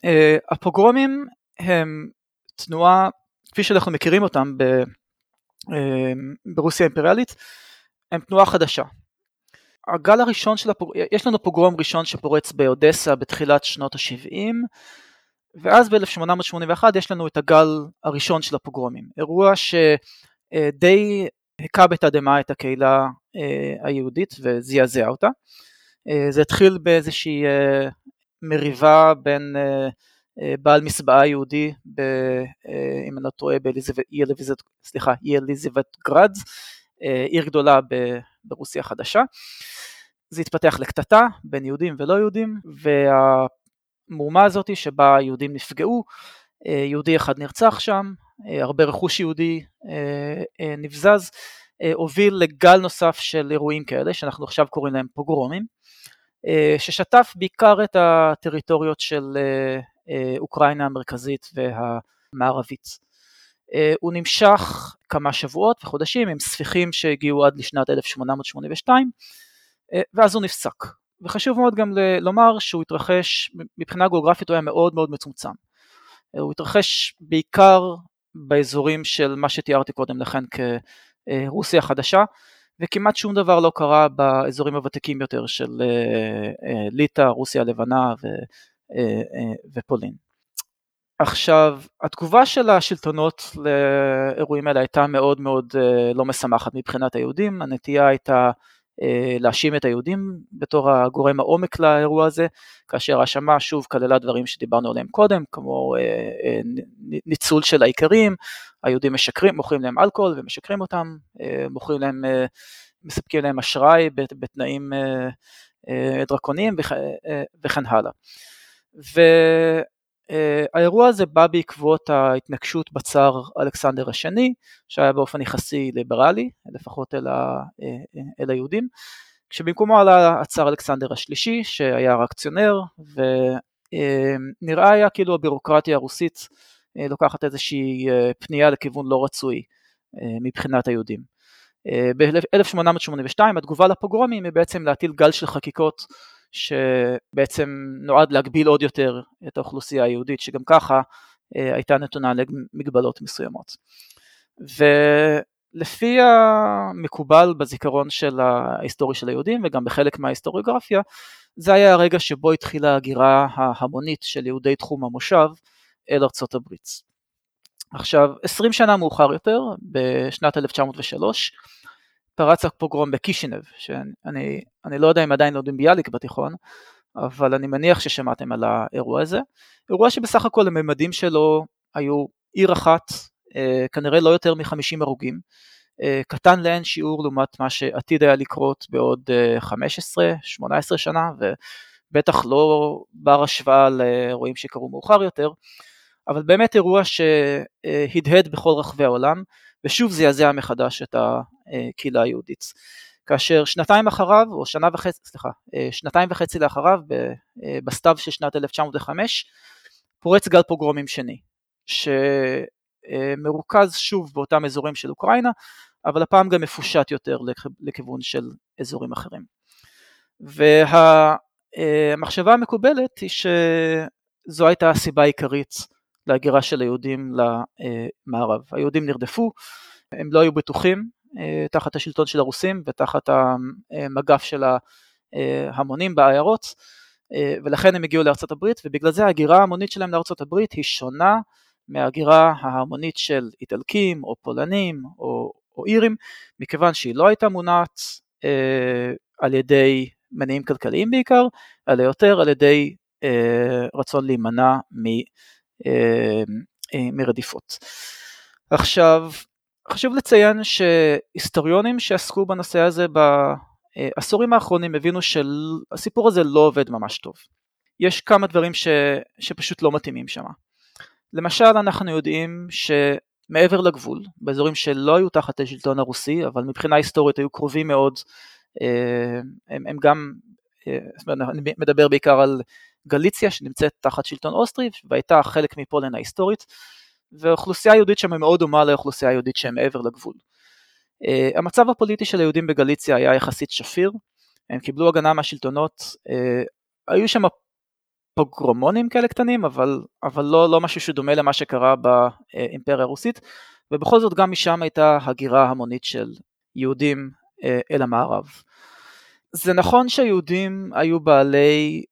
אה, הפוגרומים הם תנועה, כפי שאנחנו מכירים אותם ברוסיה האימפריאלית, הם תנועה חדשה. הגל הראשון של הפוגרום, יש לנו פוגרום ראשון שפורץ באודסה בתחילת שנות ה-70, ואז ב-1881 יש לנו את הגל הראשון של הפוגרומים, אירוע שדי הכה בתדהמה את הקהילה אה, היהודית וזעזע אותה. אה, זה התחיל באיזושהי אה, מריבה בין בעל מסבעה יהודי, ב, אם אני לא טועה, באי אליזבת גרד, עיר גדולה ברוסיה החדשה. זה התפתח לקטטה בין יהודים ולא יהודים, וה... המהומה הזאת שבה יהודים נפגעו, אה, יהודי אחד נרצח שם, אה, הרבה רכוש יהודי אה, נבזז, הוביל לגל נוסף של אירועים כאלה שאנחנו עכשיו קוראים להם פוגרומים, ששטף בעיקר את הטריטוריות של אוקראינה המרכזית והמערבית. הוא נמשך כמה שבועות וחודשים עם ספיחים שהגיעו עד לשנת 1882 ואז הוא נפסק. וחשוב מאוד גם לומר שהוא התרחש, מבחינה גיאוגרפית הוא היה מאוד מאוד מצומצם. הוא התרחש בעיקר באזורים של מה שתיארתי קודם לכן כרוסיה החדשה, וכמעט שום דבר לא קרה באזורים הוותיקים יותר של אה, אה, ליטא, רוסיה הלבנה ו, אה, ופולין. עכשיו, התגובה של השלטונות לאירועים האלה הייתה מאוד מאוד לא משמחת מבחינת היהודים, הנטייה הייתה אה, להאשים את היהודים בתור הגורם העומק לאירוע הזה, כאשר האשמה שוב כללה דברים שדיברנו עליהם קודם, כמו אה, אה, ניצול של האיכרים, היהודים משקרים, מוכרים להם אלכוהול ומשקרים אותם, מוכרים להם, מספקים להם אשראי בתנאים דרקוניים וכן הלאה. Uh, האירוע הזה בא בעקבות ההתנגשות בצאר אלכסנדר השני, שהיה באופן יחסי ליברלי, לפחות אל, ה, uh, אל היהודים, כשבמקומו עלה הצאר אלכסנדר השלישי, שהיה ריאקציונר, ונראה uh, היה כאילו הבירוקרטיה הרוסית uh, לוקחת איזושהי uh, פנייה לכיוון לא רצוי uh, מבחינת היהודים. ב-1882 התגובה לפוגרומים היא בעצם להטיל גל של חקיקות שבעצם נועד להגביל עוד יותר את האוכלוסייה היהודית שגם ככה הייתה נתונה למגבלות מסוימות. ולפי המקובל בזיכרון של ההיסטורי של היהודים וגם בחלק מההיסטוריוגרפיה זה היה הרגע שבו התחילה ההגירה ההמונית של יהודי תחום המושב אל ארצות הברית. עכשיו, 20 שנה מאוחר יותר, בשנת 1903, פרץ הפוגרום בקישינב, שאני לא יודע אם עדיין לומדים ביאליק בתיכון, אבל אני מניח ששמעתם על האירוע הזה. אירוע שבסך הכל הממדים שלו היו עיר אחת, אה, כנראה לא יותר מ-50 הרוגים, אה, קטן לאין שיעור לעומת מה שעתיד היה לקרות בעוד 15-18 אה, שנה, ובטח לא בר השוואה לאירועים שקרו מאוחר יותר, אבל באמת אירוע שהדהד בכל רחבי העולם, ושוב זעזע מחדש את הקהילה היהודית. כאשר שנתיים אחריו, או שנה וחצי, סליחה, אה, שנתיים וחצי לאחריו, בסתיו של שנת 1905, פורץ גל פוגרומים שני, שמרוכז שוב באותם אזורים של אוקראינה, אבל הפעם גם מפושט יותר לכיוון של אזורים אחרים. והמחשבה המקובלת היא שזו הייתה הסיבה העיקרית להגירה של היהודים למערב. היהודים נרדפו, הם לא היו בטוחים אה, תחת השלטון של הרוסים ותחת המגף של ההמונים בעיירות, אה, ולכן הם הגיעו לארצות הברית, ובגלל זה ההגירה ההמונית שלהם לארצות הברית היא שונה מההגירה ההמונית של איטלקים או פולנים או, או אירים, מכיוון שהיא לא הייתה מונעת אה, על ידי מניעים כלכליים בעיקר, אלא יותר על ידי אה, רצון להימנע מ... אה, אה, מרדיפות. עכשיו, חשוב לציין שהיסטוריונים שעסקו בנושא הזה בעשורים האחרונים הבינו שהסיפור הזה לא עובד ממש טוב. יש כמה דברים ש, שפשוט לא מתאימים שם. למשל אנחנו יודעים שמעבר לגבול, באזורים שלא היו תחת השלטון הרוסי, אבל מבחינה היסטורית היו קרובים מאוד, אה, הם, הם גם, אני מדבר בעיקר על גליציה שנמצאת תחת שלטון אוסטרי והייתה חלק מפולין ההיסטורית והאוכלוסייה היהודית שם מאוד דומה לאוכלוסייה היהודית שהם מעבר לגבול. Uh, המצב הפוליטי של היהודים בגליציה היה יחסית שפיר, הם קיבלו הגנה מהשלטונות, uh, היו שם פוגרומונים כאלה קטנים אבל, אבל לא, לא משהו שדומה למה שקרה באימפריה הרוסית ובכל זאת גם משם הייתה הגירה המונית של יהודים uh, אל המערב. זה נכון שהיהודים היו בעלי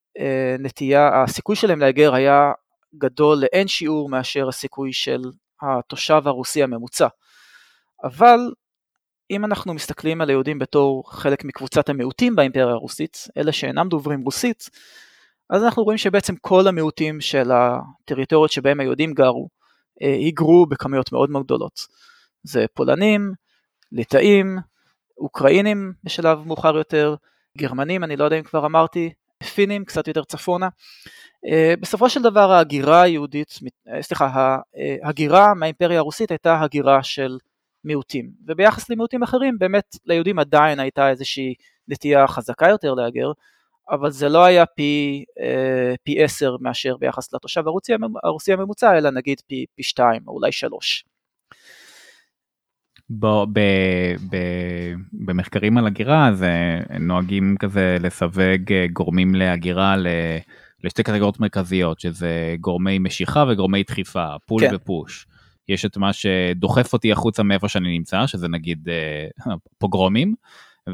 נטייה, הסיכוי שלהם להגר היה גדול לאין שיעור מאשר הסיכוי של התושב הרוסי הממוצע. אבל אם אנחנו מסתכלים על היהודים בתור חלק מקבוצת המיעוטים באימפריה הרוסית, אלה שאינם דוברים רוסית, אז אנחנו רואים שבעצם כל המיעוטים של הטריטוריות שבהם היהודים גרו, אה, היגרו בכמויות מאוד מאוד גדולות. זה פולנים, ליטאים, אוקראינים בשלב מאוחר יותר, גרמנים, אני לא יודע אם כבר אמרתי, פינים קצת יותר צפונה. אה, בסופו של דבר ההגירה היהודית, אה, סליחה, ההגירה מהאימפריה הרוסית הייתה הגירה של מיעוטים, וביחס למיעוטים אחרים באמת ליהודים עדיין הייתה איזושהי נטייה חזקה יותר להגר, אבל זה לא היה פי, אה, פי עשר מאשר ביחס לתושב הרוסי, הממוצע, אלא נגיד פי, פי שתיים או אולי שלוש. בו, ב, ב, במחקרים על הגירה אז נוהגים כזה לסווג אה, גורמים להגירה ל, לשתי קטגוריות מרכזיות שזה גורמי משיכה וגורמי דחיפה פול כן. ופוש. יש את מה שדוחף אותי החוצה מאיפה שאני נמצא שזה נגיד אה, פוגרומים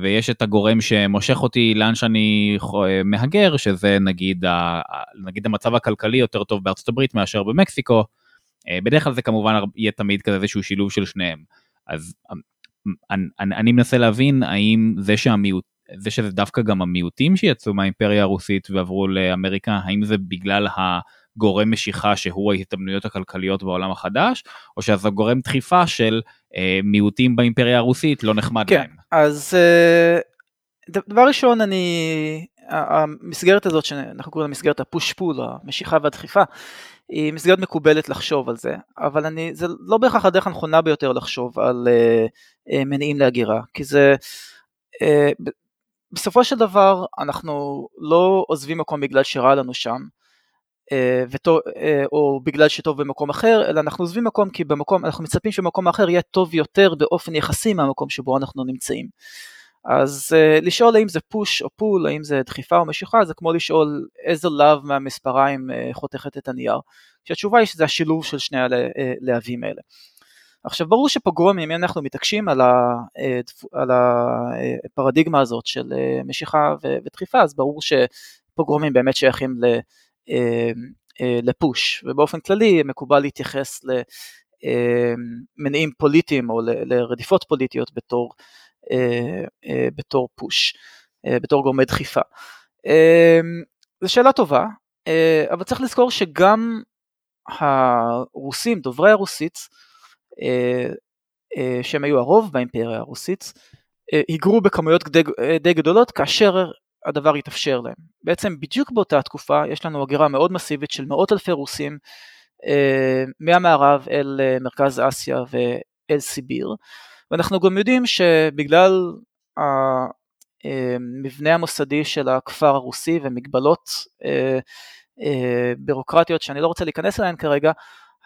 ויש את הגורם שמושך אותי לאן שאני אה, מהגר שזה נגיד נגיד המצב הכלכלי יותר טוב בארצות הברית מאשר במקסיקו. בדרך כלל זה כמובן יהיה תמיד כזה איזשהו שילוב של שניהם. אז אמ, אני, אני, אני מנסה להבין האם זה שהמיעוט, זה שזה דווקא גם המיעוטים שיצאו מהאימפריה הרוסית ועברו לאמריקה, האם זה בגלל הגורם משיכה שהוא ההתאמנויות הכלכליות בעולם החדש, או שזה גורם דחיפה של אה, מיעוטים באימפריה הרוסית לא נחמד כן, להם? אז אה, דבר ראשון אני, המסגרת הזאת שאנחנו קוראים לה מסגרת הפוש פול, המשיכה והדחיפה, היא מסגרת מקובלת לחשוב על זה, אבל אני, זה לא בהכרח הדרך הנכונה ביותר לחשוב על uh, uh, מניעים להגירה, כי זה, uh, בסופו של דבר אנחנו לא עוזבים מקום בגלל שרע לנו שם, או בגלל שטוב במקום אחר, אלא אנחנו עוזבים מקום כי במקום, אנחנו מצפים שבמקום אחר יהיה טוב יותר באופן יחסי מהמקום שבו אנחנו נמצאים. אז uh, לשאול האם זה פוש או פול, האם זה דחיפה או משיכה, זה כמו לשאול איזה לאו מהמספריים uh, חותכת את הנייר. שהתשובה היא שזה השילוב של שני הלהבים האלה. עכשיו ברור שפוגרומים, אם אנחנו מתעקשים על, על הפרדיגמה הזאת של משיכה ודחיפה, אז ברור שפוגרומים באמת שייכים לפוש, ובאופן כללי מקובל להתייחס למניעים פוליטיים או לרדיפות פוליטיות בתור אה, אה, בתור פוש, אה, בתור גורמי דחיפה. זו שאלה טובה, אבל צריך לזכור שגם הרוסים, דוברי הרוסית, שהם היו הרוב באימפריה הרוסית, היגרו בכמויות די, גדולות כאשר הדבר התאפשר להם. בעצם בדיוק באותה תקופה יש לנו הגירה מאוד מסיבית של מאות אלפי רוסים מהמערב אל מרכז אסיה ואל סיביר, ואנחנו גם יודעים שבגלל המבנה המוסדי של הכפר הרוסי ומגבלות אה, אה, בירוקרטיות שאני לא רוצה להיכנס אליהן כרגע,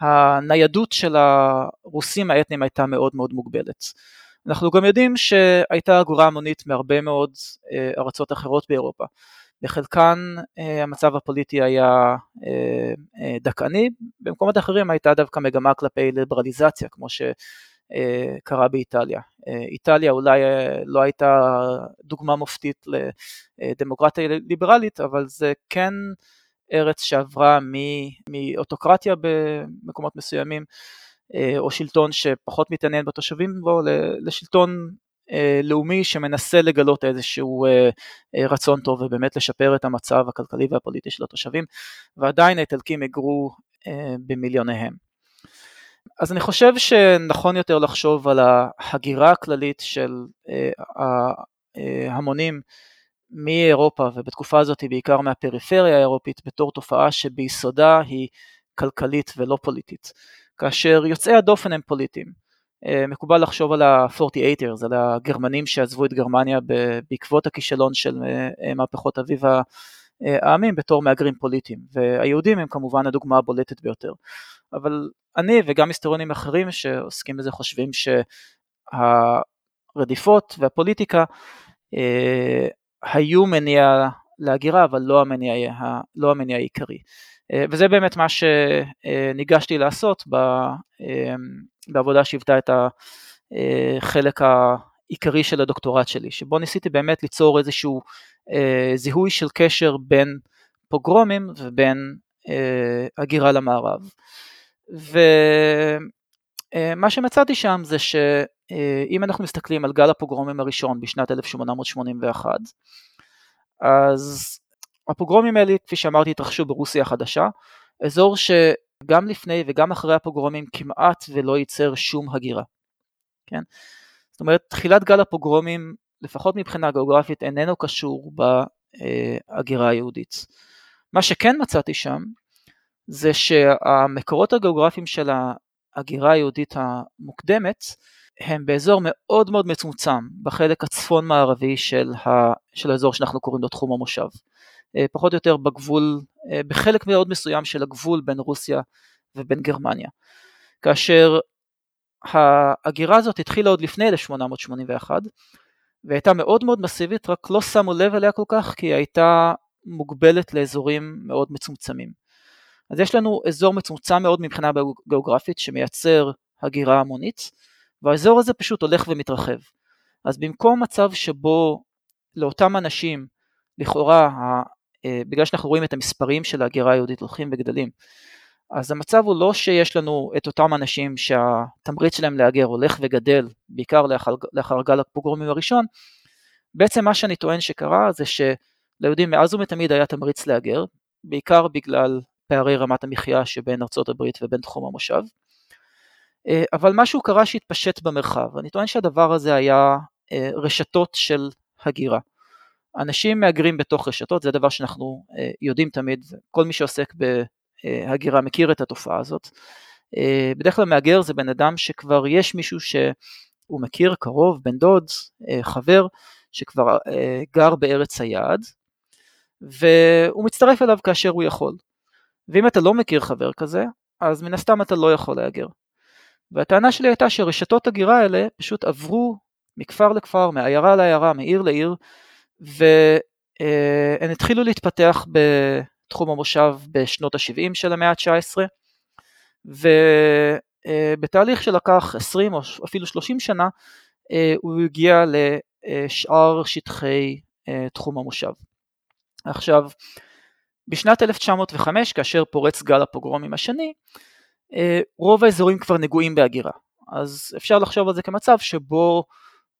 הניידות של הרוסים האתניים הייתה מאוד מאוד מוגבלת. אנחנו גם יודעים שהייתה אגורה המונית מהרבה מאוד אה, ארצות אחרות באירופה. בחלקן המצב הפוליטי היה דכאני, במקומות אחרים הייתה דווקא מגמה כלפי ליברליזציה, כמו ש... אה, קרה באיטליה. אה, איטליה אולי אה, לא הייתה דוגמה מופתית לדמוקרטיה ליברלית, אבל זה כן ארץ שעברה מאוטוקרטיה במקומות מסוימים, או שלטון שפחות מתעניין בתושבים בו, לשלטון לאומי שמנסה לגלות איזשהו רצון טוב ובאמת לשפר את המצב הכלכלי והפוליטי של התושבים, ועדיין האיטלקים היגרו במיליוניהם. אז אני חושב שנכון יותר לחשוב על ההגירה הכללית של אה, ההמונים מאירופה ובתקופה הזאת בעיקר מהפריפריה האירופית בתור תופעה שביסודה היא כלכלית ולא פוליטית, כאשר יוצאי הדופן הם פוליטיים. אה, מקובל לחשוב על ה-48ers, על הגרמנים שעזבו את גרמניה בעקבות הכישלון של אה, מהפכות אביב העמים בתור מהגרים פוליטיים, והיהודים הם כמובן הדוגמה הבולטת ביותר. אבל אני וגם היסטוריונים אחרים שעוסקים בזה חושבים שהרדיפות והפוליטיקה אה, היו מניע להגירה, אבל לא המניע, לא המניע העיקרי. אה, וזה באמת מה שניגשתי לעשות אה, בעבודה שהיוותה את החלק העיקרי של הדוקטורט שלי, שבו ניסיתי באמת ליצור איזשהו זיהוי של קשר בין פוגרומים ובין הגירה למערב. ומה שמצאתי שם זה שאם אנחנו מסתכלים על גל הפוגרומים הראשון בשנת 1881, אז הפוגרומים האלה, כפי שאמרתי, התרחשו ברוסיה החדשה, אזור שגם לפני וגם אחרי הפוגרומים כמעט ולא ייצר שום הגירה. כן? זאת אומרת, תחילת גל הפוגרומים, לפחות מבחינה גיאוגרפית, איננו קשור בהגירה היהודית. מה שכן מצאתי שם, זה שהמקורות הגיאוגרפיים של ההגירה היהודית המוקדמת הם באזור מאוד מאוד מצומצם בחלק הצפון מערבי של, ה, של האזור שאנחנו קוראים לו תחום המושב. אה, פחות או יותר בגבול, אה, בחלק מאוד מסוים של הגבול בין רוסיה ובין גרמניה. כאשר ההגירה הזאת התחילה עוד לפני 1881 והייתה מאוד מאוד מסיבית, רק לא שמו לב אליה כל כך כי היא הייתה מוגבלת לאזורים מאוד מצומצמים. אז יש לנו אזור מצומצם מאוד מבחינה גיאוגרפית שמייצר הגירה המונית, והאזור הזה פשוט הולך ומתרחב. אז במקום מצב שבו לאותם אנשים, לכאורה, אה, בגלל שאנחנו רואים את המספרים של ההגירה היהודית הולכים וגדלים, אז המצב הוא לא שיש לנו את אותם אנשים שהתמריץ שלהם להגר הולך וגדל, בעיקר לאחר, לאחר גל הפוגרומים הראשון, בעצם מה שאני טוען שקרה זה שליהודים מאז ומתמיד היה תמריץ להגר, בעיקר בגלל פערי רמת המחיה שבין ארצות הברית ובין תחום המושב. אה, אבל משהו קרה שהתפשט במרחב, אני טוען שהדבר הזה היה אה, רשתות של הגירה. אנשים מהגרים בתוך רשתות, זה דבר שאנחנו אה, יודעים תמיד, כל מי שעוסק בהגירה מכיר את התופעה הזאת. בדרך כלל מהגר זה בן אדם שכבר יש מישהו שהוא מכיר, קרוב, בן דוד, חבר, שכבר גר בארץ היעד, והוא מצטרף אליו כאשר הוא יכול. ואם אתה לא מכיר חבר כזה, אז מן הסתם אתה לא יכול להגר. והטענה שלי הייתה שרשתות הגירה האלה פשוט עברו מכפר לכפר, מעיירה לעיירה, מעיר לעיר, והן התחילו להתפתח בתחום המושב בשנות ה-70 של המאה ה-19, ובתהליך שלקח 20 או אפילו 30 שנה, הוא הגיע לשאר שטחי תחום המושב. עכשיו, בשנת 1905, כאשר פורץ גל הפוגרומים השני, רוב האזורים כבר נגועים בהגירה. אז אפשר לחשוב על זה כמצב שבו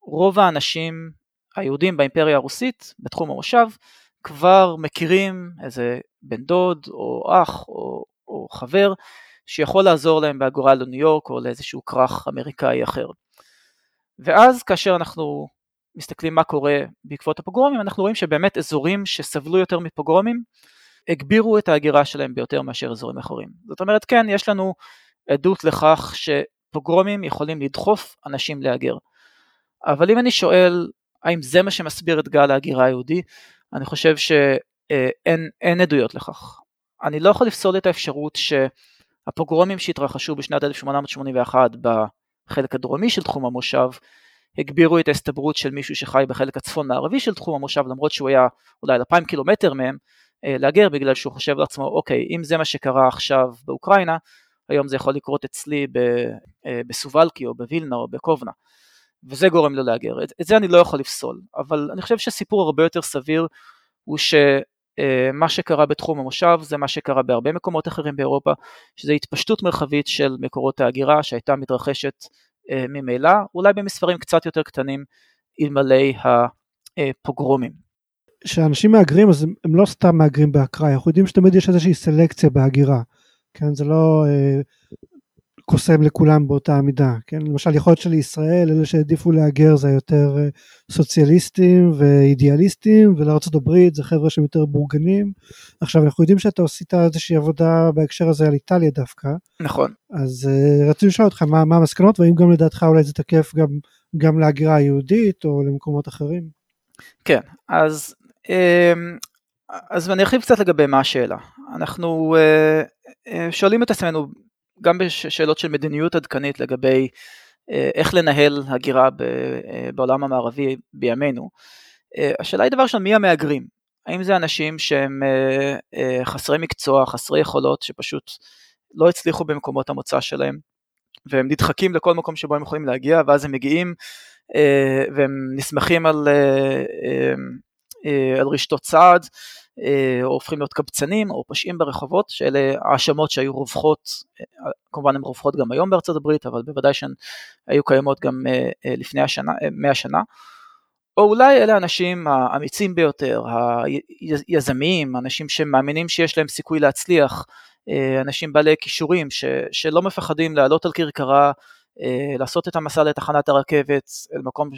רוב האנשים היהודים באימפריה הרוסית, בתחום המושב, כבר מכירים איזה בן דוד או אח או, או חבר שיכול לעזור להם בהגורה לניו יורק או לאיזשהו כרך אמריקאי אחר. ואז כאשר אנחנו מסתכלים מה קורה בעקבות הפוגרומים, אנחנו רואים שבאמת אזורים שסבלו יותר מפוגרומים, הגבירו את ההגירה שלהם ביותר מאשר אזורים אחרים. זאת אומרת, כן, יש לנו עדות לכך שפוגרומים יכולים לדחוף אנשים להגר. אבל אם אני שואל האם זה מה שמסביר את גל ההגירה היהודי, אני חושב שאין עדויות לכך. אני לא יכול לפסול את האפשרות שהפוגרומים שהתרחשו בשנת 1881 בחלק הדרומי של תחום המושב, הגבירו את ההסתברות של מישהו שחי בחלק הצפון מערבי של תחום המושב, למרות שהוא היה אולי 2,000 קילומטר מהם, אה, להגר בגלל שהוא חושב לעצמו, אוקיי, אם זה מה שקרה עכשיו באוקראינה, היום זה יכול לקרות אצלי אה, בסובלקי או בווילנה או בקובנה. וזה גורם לו להגר. את, את זה אני לא יכול לפסול, אבל אני חושב שסיפור הרבה יותר סביר הוא שמה אה, שקרה בתחום המושב זה מה שקרה בהרבה מקומות אחרים באירופה, שזה התפשטות מרחבית של מקורות ההגירה שהייתה מתרחשת ממילא, אולי במספרים קצת יותר קטנים אלמלא הפוגרומים. כשאנשים מהגרים אז הם, הם לא סתם מהגרים באקראי, אנחנו יודעים שתמיד יש איזושהי סלקציה בהגירה, כן, זה לא אה, קוסם לכולם באותה מידה, כן, למשל יכול להיות שלישראל אלה שהעדיפו להגר זה יותר אה, סוציאליסטים ואידיאליסטים ולארה"ב זה חבר'ה שהם יותר בורגנים, עכשיו אנחנו יודעים שאתה עשית איזושהי עבודה בהקשר הזה על איטליה דווקא, נכון, אז אה, רציתי לשאול אותך מה, מה המסקנות והאם גם לדעתך אולי זה תקף גם, גם להגירה היהודית או למקומות אחרים. כן, אז אמ, אז אני ארחיב קצת לגבי מה השאלה. אנחנו אה, שואלים את עצמנו גם בשאלות של מדיניות עדכנית לגבי אה, איך לנהל הגירה בעולם המערבי בימינו. השאלה היא דבר ראשון, מי המהגרים? האם זה אנשים שהם חסרי מקצוע, חסרי יכולות, שפשוט לא הצליחו במקומות המוצא שלהם, והם נדחקים לכל מקום שבו הם יכולים להגיע, ואז הם מגיעים והם נסמכים על אה, על רשתות צעד, אה, או הופכים להיות קבצנים או פושעים ברחובות, שאלה האשמות שהיו רווחות, אה, כמובן הן רווחות גם היום בארצות הברית, אבל בוודאי שהן היו קיימות גם לפני השנה, 100 שנה. או אולי אלה האנשים האמיצים ביותר, היזמים, אנשים שמאמינים שיש להם סיכוי להצליח, אנשים בעלי כישורים ש, שלא מפחדים לעלות על כרכרה, לעשות את המסע לתחנת הרכבת, למקום,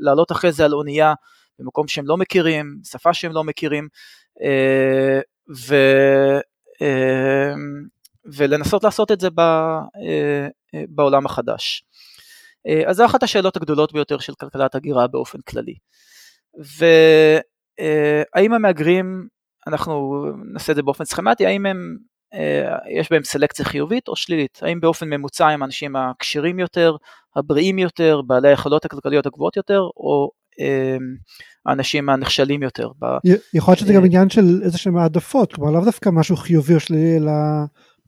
לעלות אחרי זה על אונייה במקום שהם לא מכירים, שפה שהם לא מכירים, אה, ו, אה, ולנסות לעשות את זה אה, בעולם החדש. אז זו אחת השאלות הגדולות ביותר של כלכלת הגירה באופן כללי. והאם המהגרים, אנחנו נעשה את זה באופן סכמטי, האם הם, יש בהם סלקציה חיובית או שלילית? האם באופן ממוצע הם האנשים הכשירים יותר, הבריאים יותר, בעלי היכולות הכלכליות הגבוהות יותר, או האנשים הנכשלים יותר. יכול להיות שזה גם אה, עניין של איזה שהם העדפות, כלומר לאו דווקא משהו חיובי או שלילי, אלא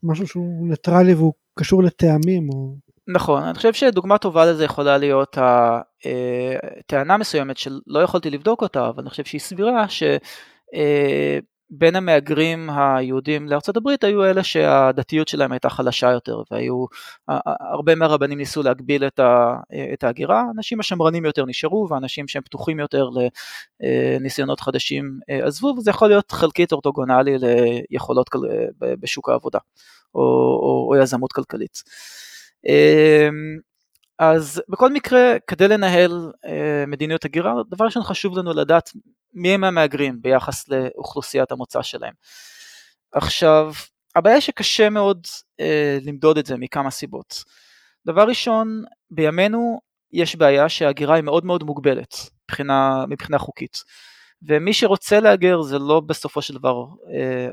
משהו שהוא ניטרלי והוא קשור לטעמים. או... נכון, אני חושב שדוגמה טובה לזה יכולה להיות הטענה אה, מסוימת שלא יכולתי לבדוק אותה, אבל אני חושב שהיא סבירה, ש... בין המהגרים היהודים לארצות הברית היו אלה שהדתיות שלהם הייתה חלשה יותר והיו, הרבה מהרבנים ניסו להגביל את, ה, את ההגירה, אנשים השמרנים יותר נשארו ואנשים שהם פתוחים יותר לניסיונות חדשים אה, עזבו וזה יכול להיות חלקית אורתוגונלי ליכולות בשוק העבודה או, או, או יזמות כלכלית. אמ, אז בכל מקרה, כדי לנהל אה, מדיניות הגירה, דבר ראשון חשוב לנו לדעת מי הם המהגרים ביחס לאוכלוסיית המוצא שלהם. עכשיו, הבעיה שקשה מאוד אה, למדוד את זה מכמה סיבות. דבר ראשון, בימינו יש בעיה שההגירה היא מאוד מאוד מוגבלת מבחינה, מבחינה חוקית. ומי שרוצה להגר זה לא בסופו של דבר,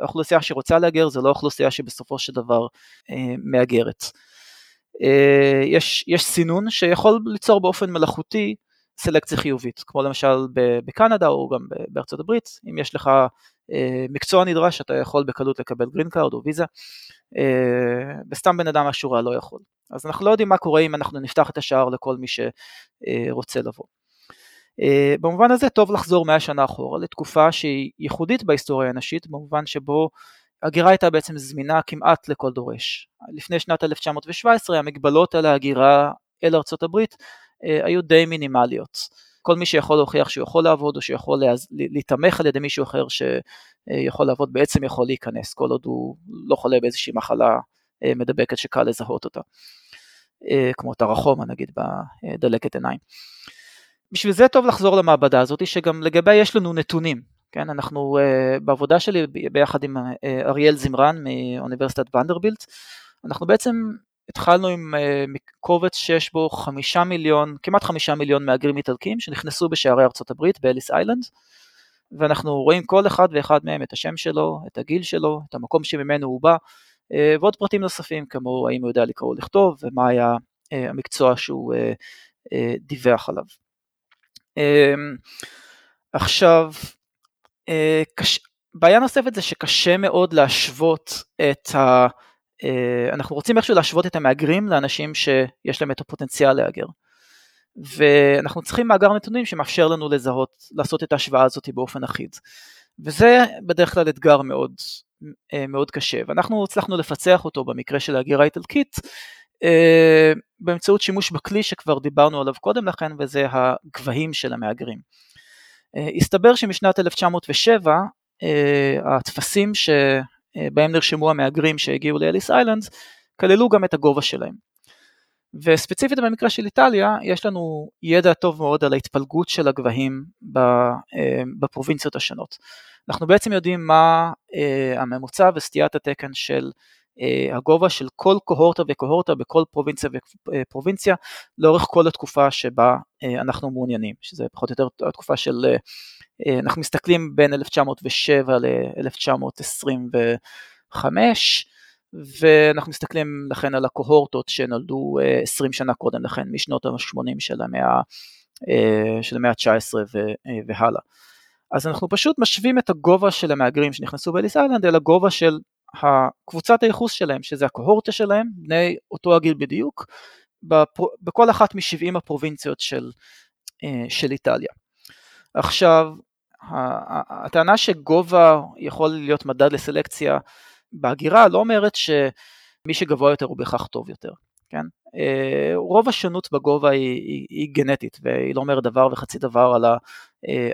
האוכלוסייה שרוצה להגר זה לא אוכלוסייה שבסופו של דבר מהגרת. יש, יש סינון שיכול ליצור באופן מלאכותי סלקציה חיובית, כמו למשל בקנדה או גם בארצות הברית, אם יש לך אה, מקצוע נדרש אתה יכול בקלות לקבל green card או ויזה, אה, וסתם בן אדם מהשורה לא יכול. אז אנחנו לא יודעים מה קורה אם אנחנו נפתח את השער לכל מי שרוצה לבוא. אה, במובן הזה טוב לחזור 100 שנה אחורה לתקופה שהיא ייחודית בהיסטוריה האנושית, במובן שבו הגירה הייתה בעצם זמינה כמעט לכל דורש. לפני שנת 1917 המגבלות על ההגירה אל ארצות הברית היו די מינימליות. כל מי שיכול להוכיח שהוא יכול לעבוד או שיכול להיתמך על ידי מישהו אחר שיכול לעבוד בעצם יכול להיכנס כל עוד הוא לא חולה באיזושהי מחלה אה, מדבקת שקל לזהות אותה, אה, כמו טרחומה נגיד בדלקת עיניים. בשביל זה טוב לחזור למעבדה הזאת שגם לגביה יש לנו נתונים, כן, אנחנו בעבודה שלי ביחד עם אריאל זמרן מאוניברסיטת ונדרבילט, אנחנו בעצם התחלנו עם uh, קובץ שיש בו חמישה מיליון, כמעט חמישה מיליון מהגרים איטלקים שנכנסו בשערי ארצות הברית באליס איילנד, ואנחנו רואים כל אחד ואחד מהם את השם שלו, את הגיל שלו, את המקום שממנו הוא בא, uh, ועוד פרטים נוספים כמו האם הוא יודע לקרוא ולכתוב ומה היה uh, המקצוע שהוא uh, uh, דיווח עליו. Uh, עכשיו, uh, קש... בעיה נוספת זה שקשה מאוד להשוות את ה... אה, אנחנו רוצים איכשהו להשוות את המהגרים לאנשים שיש להם את הפוטנציאל להגר. ואנחנו צריכים מאגר נתונים שמאפשר לנו לזהות, לעשות את ההשוואה הזאת באופן אחיד. וזה בדרך כלל אתגר מאוד, אה, מאוד קשה, ואנחנו הצלחנו לפצח אותו במקרה של ההגירה האיטלקית אה, באמצעות שימוש בכלי שכבר דיברנו עליו קודם לכן, וזה הגבהים של המהגרים. הסתבר שמשנת 1907 הטפסים ש... אה, בהם נרשמו המהגרים שהגיעו לאליס איילנדס, כללו גם את הגובה שלהם. וספציפית במקרה של איטליה, יש לנו ידע טוב מאוד על ההתפלגות של הגבהים אה, בפרובינציות השונות. אנחנו בעצם יודעים מה אה, הממוצע וסטיית התקן של הגובה של כל קוהורטה וקוהורטה בכל פרובינציה ופרובינציה לאורך כל התקופה שבה אנחנו מעוניינים, שזה פחות או יותר התקופה של אנחנו מסתכלים בין 1907 ל-1925 ואנחנו מסתכלים לכן על הקוהורטות שנולדו 20 שנה קודם לכן, משנות ה-80 של המאה, של המאה ה-19 והלאה. אז אנחנו פשוט משווים את הגובה של המהגרים שנכנסו באליס איילנד אל הגובה של הקבוצת הייחוס שלהם, שזה הקוהורטה שלהם, בני אותו הגיל בדיוק, בכל אחת מ-70 הפרובינציות של, של איטליה. עכשיו, הטענה שגובה יכול להיות מדד לסלקציה בהגירה לא אומרת שמי שגבוה יותר הוא בהכרח טוב יותר, כן? אה, רוב השונות בגובה היא, היא, היא גנטית והיא לא אומרת דבר וחצי דבר על, ה, אה,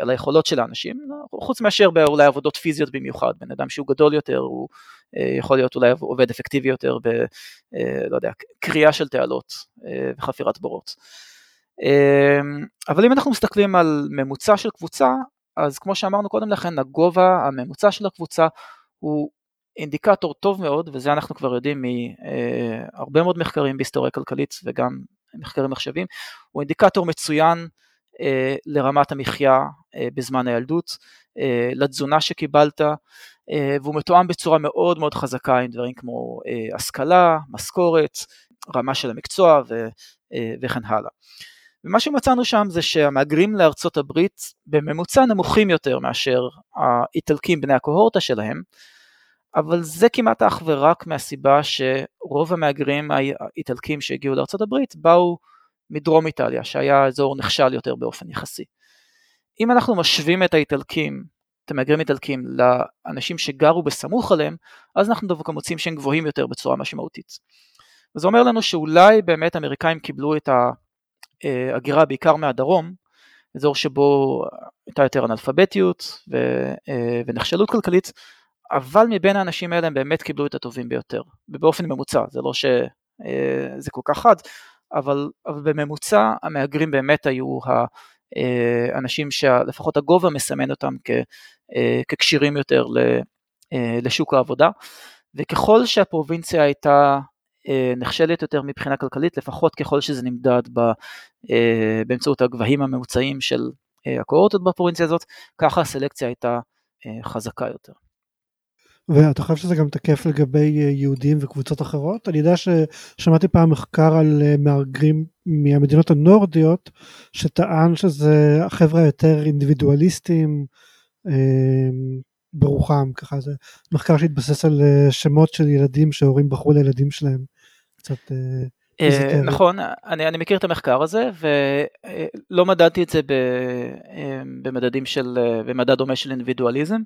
על היכולות של האנשים, חוץ מאשר באולי עבודות פיזיות במיוחד, בן אדם שהוא גדול יותר הוא אה, יכול להיות אולי עובד אפקטיבי יותר ב... לא יודע, קריאה של תעלות וחפירת בורות. אבל אם אנחנו מסתכלים על ממוצע של קבוצה, אז כמו שאמרנו קודם לכן, הגובה הממוצע של הקבוצה הוא אינדיקטור טוב מאוד, וזה אנחנו כבר יודעים מהרבה מאוד מחקרים בהיסטוריה כלכלית וגם מחקרים מחשבים, הוא אינדיקטור מצוין אה, לרמת המחיה אה, בזמן הילדות, אה, לתזונה שקיבלת, והוא מתואם בצורה מאוד מאוד חזקה עם דברים כמו השכלה, משכורת, רמה של המקצוע וכן הלאה. ומה שמצאנו שם זה שהמהגרים לארצות הברית בממוצע נמוכים יותר מאשר האיטלקים בני הקוהורטה שלהם, אבל זה כמעט אך ורק מהסיבה שרוב המהגרים האיטלקים שהגיעו לארצות הברית באו מדרום איטליה, שהיה אזור נחשל יותר באופן יחסי. אם אנחנו משווים את האיטלקים, את המהגרים האיטלקים, לאנשים שגרו בסמוך עליהם, אז אנחנו דווקא מוצאים שהם גבוהים יותר בצורה משמעותית. וזה אומר לנו שאולי באמת האמריקאים קיבלו את אה, הגירה בעיקר מהדרום, אזור שבו הייתה יותר אנאלפביתיות אה, ונחשלות כלכלית, אבל מבין האנשים האלה הם באמת קיבלו את הטובים ביותר, ובאופן ממוצע, זה לא שזה אה, כל כך חד, אבל, אבל בממוצע המהגרים באמת היו האנשים שלפחות הגובה מסמן אותם כ, ככשירים יותר לשוק העבודה, וככל שהפרובינציה הייתה אה, נחשלת יותר מבחינה כלכלית, לפחות ככל שזה נמדד ב, אה, באמצעות הגבהים הממוצעים של הקוהורטות בפרובינציה הזאת, ככה הסלקציה הייתה חזקה יותר. ואתה חושב שזה גם תקף לגבי יהודים וקבוצות אחרות? אני יודע ששמעתי פעם מחקר על מהגרים מהמדינות הנורדיות, שטען שזה החבר'ה היותר אינדיבידואליסטים ברוחם, ככה זה מחקר שהתבסס על שמות של ילדים שהורים בחרו לילדים שלהם. קצת אה, נכון, אני, אני מכיר את המחקר הזה ולא מדדתי את זה אה, במדדים של, אה, במדד דומה של אינדיבידואליזם.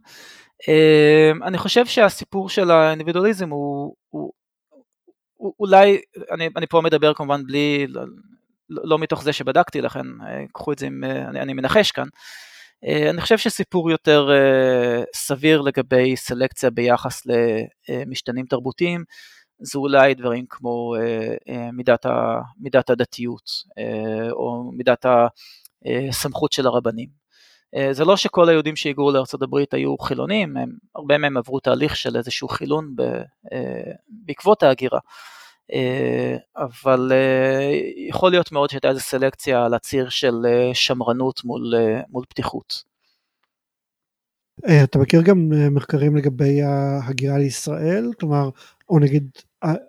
אני חושב שהסיפור של האינדיבידואליזם הוא, הוא, הוא אולי, אני, אני פה מדבר כמובן בלי, לא, לא מתוך זה שבדקתי לכן, קחו את זה אם אני, אני מנחש כאן. אני חושב שסיפור יותר סביר לגבי סלקציה ביחס למשתנים תרבותיים זה אולי דברים כמו אה, אה, מידת, ה, מידת הדתיות אה, או מידת הסמכות של הרבנים. זה לא שכל היהודים שהיגרו לארה"ב היו חילונים, הם, הרבה מהם עברו תהליך של איזשהו חילון ב, בעקבות ההגירה. אבל יכול להיות מאוד שהייתה איזו סלקציה על הציר של שמרנות מול, מול פתיחות. אתה מכיר גם מחקרים לגבי ההגירה לישראל? כלומר, או נגיד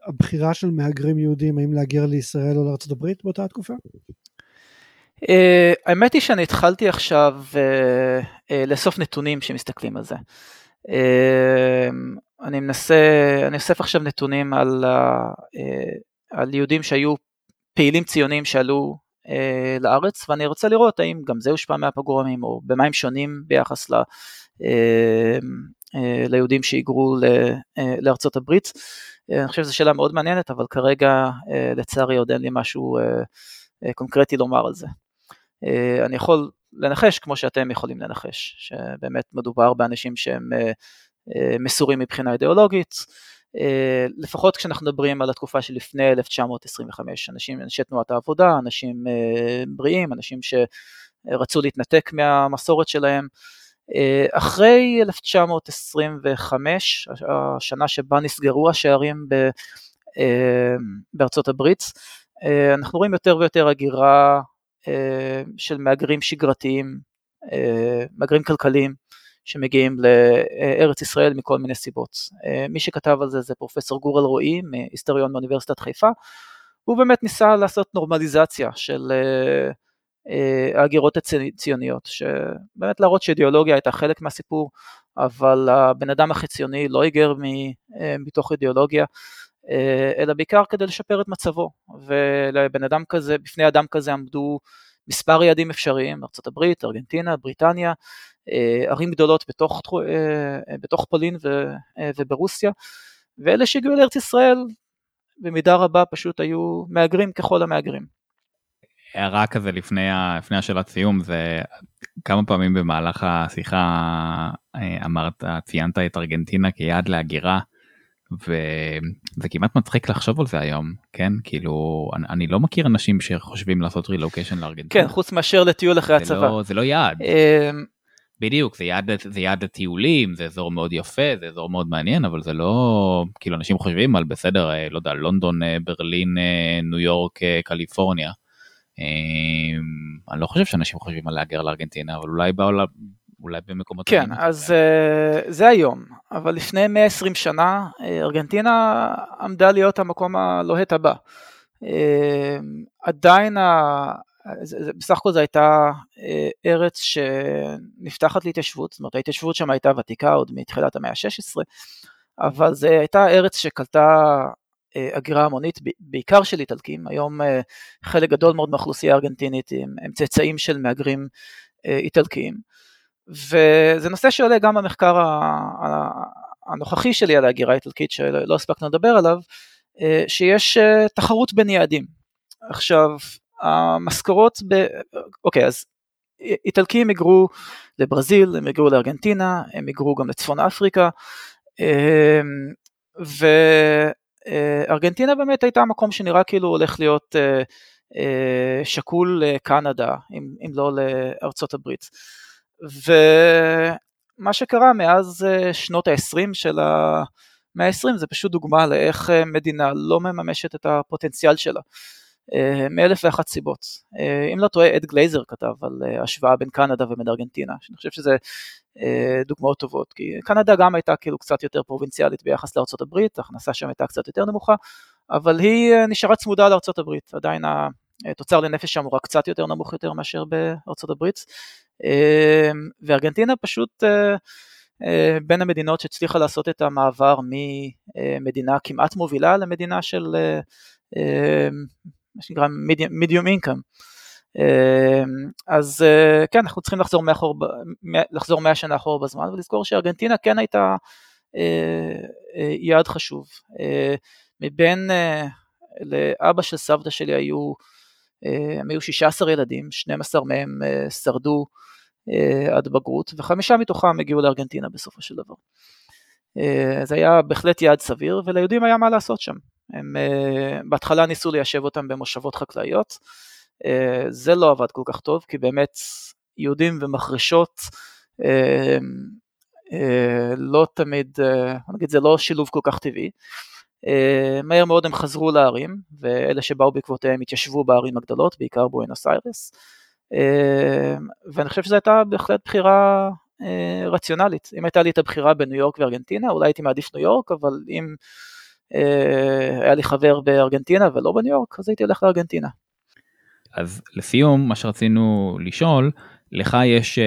הבחירה של מהגרים יהודים האם להגר לישראל או הברית באותה תקופה? Uh, האמת היא שאני התחלתי עכשיו לאסוף נתונים שמסתכלים על זה. אני מנסה, אני אוסף עכשיו נתונים על, על יהודים שהיו פעילים ציונים שעלו לארץ ואני רוצה לראות האם גם זה הושפע מהפוגרומים או במה הם שונים ביחס ליהודים שהיגרו לארצות הברית. אה, אני חושב שזו שאלה מאוד מעניינת, אבל כרגע אה, לצערי עוד אין לי משהו אה, קונקרטי לומר על זה. אני יכול לנחש כמו שאתם יכולים לנחש, שבאמת מדובר באנשים שהם מסורים מבחינה אידיאולוגית, לפחות כשאנחנו מדברים על התקופה שלפני 1925, אנשים, אנשי תנועת העבודה, אנשים בריאים, אנשים שרצו להתנתק מהמסורת שלהם, אה, אחרי 1925, השנה שבה נסגרו השערים אה, בארצות הברית, אה, אנחנו רואים יותר ויותר הגירה של מהגרים שגרתיים, מהגרים כלכליים, שמגיעים לארץ ישראל מכל מיני סיבות. מי שכתב על זה זה פרופסור גורל רועי, היסטוריון באוניברסיטת חיפה, הוא באמת ניסה לעשות נורמליזציה של אה, ההגירות הציוניות, שבאמת להראות שאידיאולוגיה הייתה חלק מהסיפור, אבל הבן אדם החציוני לא היגר אה, מתוך אידיאולוגיה, אה, אלא בעיקר כדי לשפר את מצבו, ולבן אדם כזה, בפני אדם כזה עמדו מספר יעדים אפשריים, ארה"ב, ארגנטינה, בריטניה, ערים גדולות בתוך, בתוך פולין וברוסיה, ואלה שהגיעו לארץ ישראל במידה רבה פשוט היו מהגרים ככל המהגרים. הערה כזה לפני, ה, לפני השאלת סיום זה כמה פעמים במהלך השיחה אה, אמרת ציינת את ארגנטינה כיעד להגירה וזה כמעט מצחיק לחשוב על זה היום כן כאילו אני, אני לא מכיר אנשים שחושבים לעשות רילוקיישן לארגנטינה. כן חוץ מאשר לטיול אחרי הצבא. לא, זה לא יעד. אמ, בדיוק זה יעד זה יעד הטיולים זה אזור מאוד יפה זה אזור מאוד מעניין אבל זה לא כאילו אנשים חושבים על בסדר אה, לא יודע לונדון אה, ברלין ניו יורק קליפורניה. אמ, אני לא חושב שאנשים חושבים על להגר לארגנטינה, אבל אולי בעולם, אולי במקומות... כן, אז uh, זה היום, אבל לפני 120 שנה אה, ארגנטינה עמדה להיות המקום הלוהט הבא. Uh, עדיין, ה... בסך הכל זו הייתה ארץ שנפתחת להתיישבות, זאת אומרת ההתיישבות שם הייתה ותיקה עוד מתחילת המאה ה-16, אבל זו הייתה ארץ שקלטה הגירה המונית, בעיקר של איטלקים, היום אה, חלק גדול מאוד מהאוכלוסייה הארגנטינית הם, צאצאים של מהגרים אה, איטלקיים. וזה נושא שעולה גם במחקר הנוכחי שלי על ההגירה האיטלקית שלא הספקנו לדבר עליו, שיש תחרות בין יעדים. עכשיו, המשכורות, ב... אוקיי, אז איטלקים היגרו לברזיל, הם היגרו לארגנטינה, הם היגרו גם לצפון אפריקה, ו... אה, ארגנטינה באמת הייתה מקום שנראה כאילו הולך להיות אה, אה, שקול לקנדה, אם, אם לא לארצות הברית. ומה שקרה מאז שנות ה-20 של המאה ה-20 זה פשוט דוגמה לאיך מדינה לא מממשת את הפוטנציאל שלה. מאלף ואחת סיבות. אם לא טועה, אד גלייזר כתב על השוואה בין קנדה ובין ארגנטינה, שאני חושב שזה דוגמאות טובות, כי קנדה גם הייתה כאילו קצת יותר פרובינציאלית ביחס לארה"ב, ההכנסה שם הייתה קצת יותר נמוכה, אבל היא נשארה צמודה לארה"ב, עדיין התוצר לנפש שם הוא רק קצת יותר נמוך יותר מאשר בארה"ב, וארגנטינה פשוט בין המדינות שהצליחה לעשות את המעבר ממדינה כמעט מובילה למדינה של מה שנקרא medium income. אז כן, אנחנו צריכים לחזור, מאחור, לחזור 100 שנה אחורה בזמן ולזכור שארגנטינה כן הייתה יעד חשוב. מבין, לאבא של סבתא שלי היו, הם היו 16 ילדים, 12 מהם שרדו עד בגרות וחמישה מתוכם הגיעו לארגנטינה בסופו של דבר. זה היה בהחלט יעד סביר וליהודים היה מה לעשות שם. הם בהתחלה ניסו ליישב אותם במושבות חקלאיות, זה לא עבד כל כך טוב כי באמת יהודים ומחרשות לא תמיד, נגיד זה לא שילוב כל כך טבעי. מהר מאוד הם חזרו לערים ואלה שבאו בעקבותיהם התיישבו בערים הגדולות, בעיקר בואנוס איירס. ואני חושב שזו הייתה בהחלט בחירה רציונלית. אם הייתה לי את הבחירה בניו יורק וארגנטינה, אולי הייתי מעדיף ניו יורק, אבל אם היה לי חבר בארגנטינה ולא בניו יורק, אז הייתי הולך לארגנטינה. אז לסיום, מה שרצינו לשאול, לך יש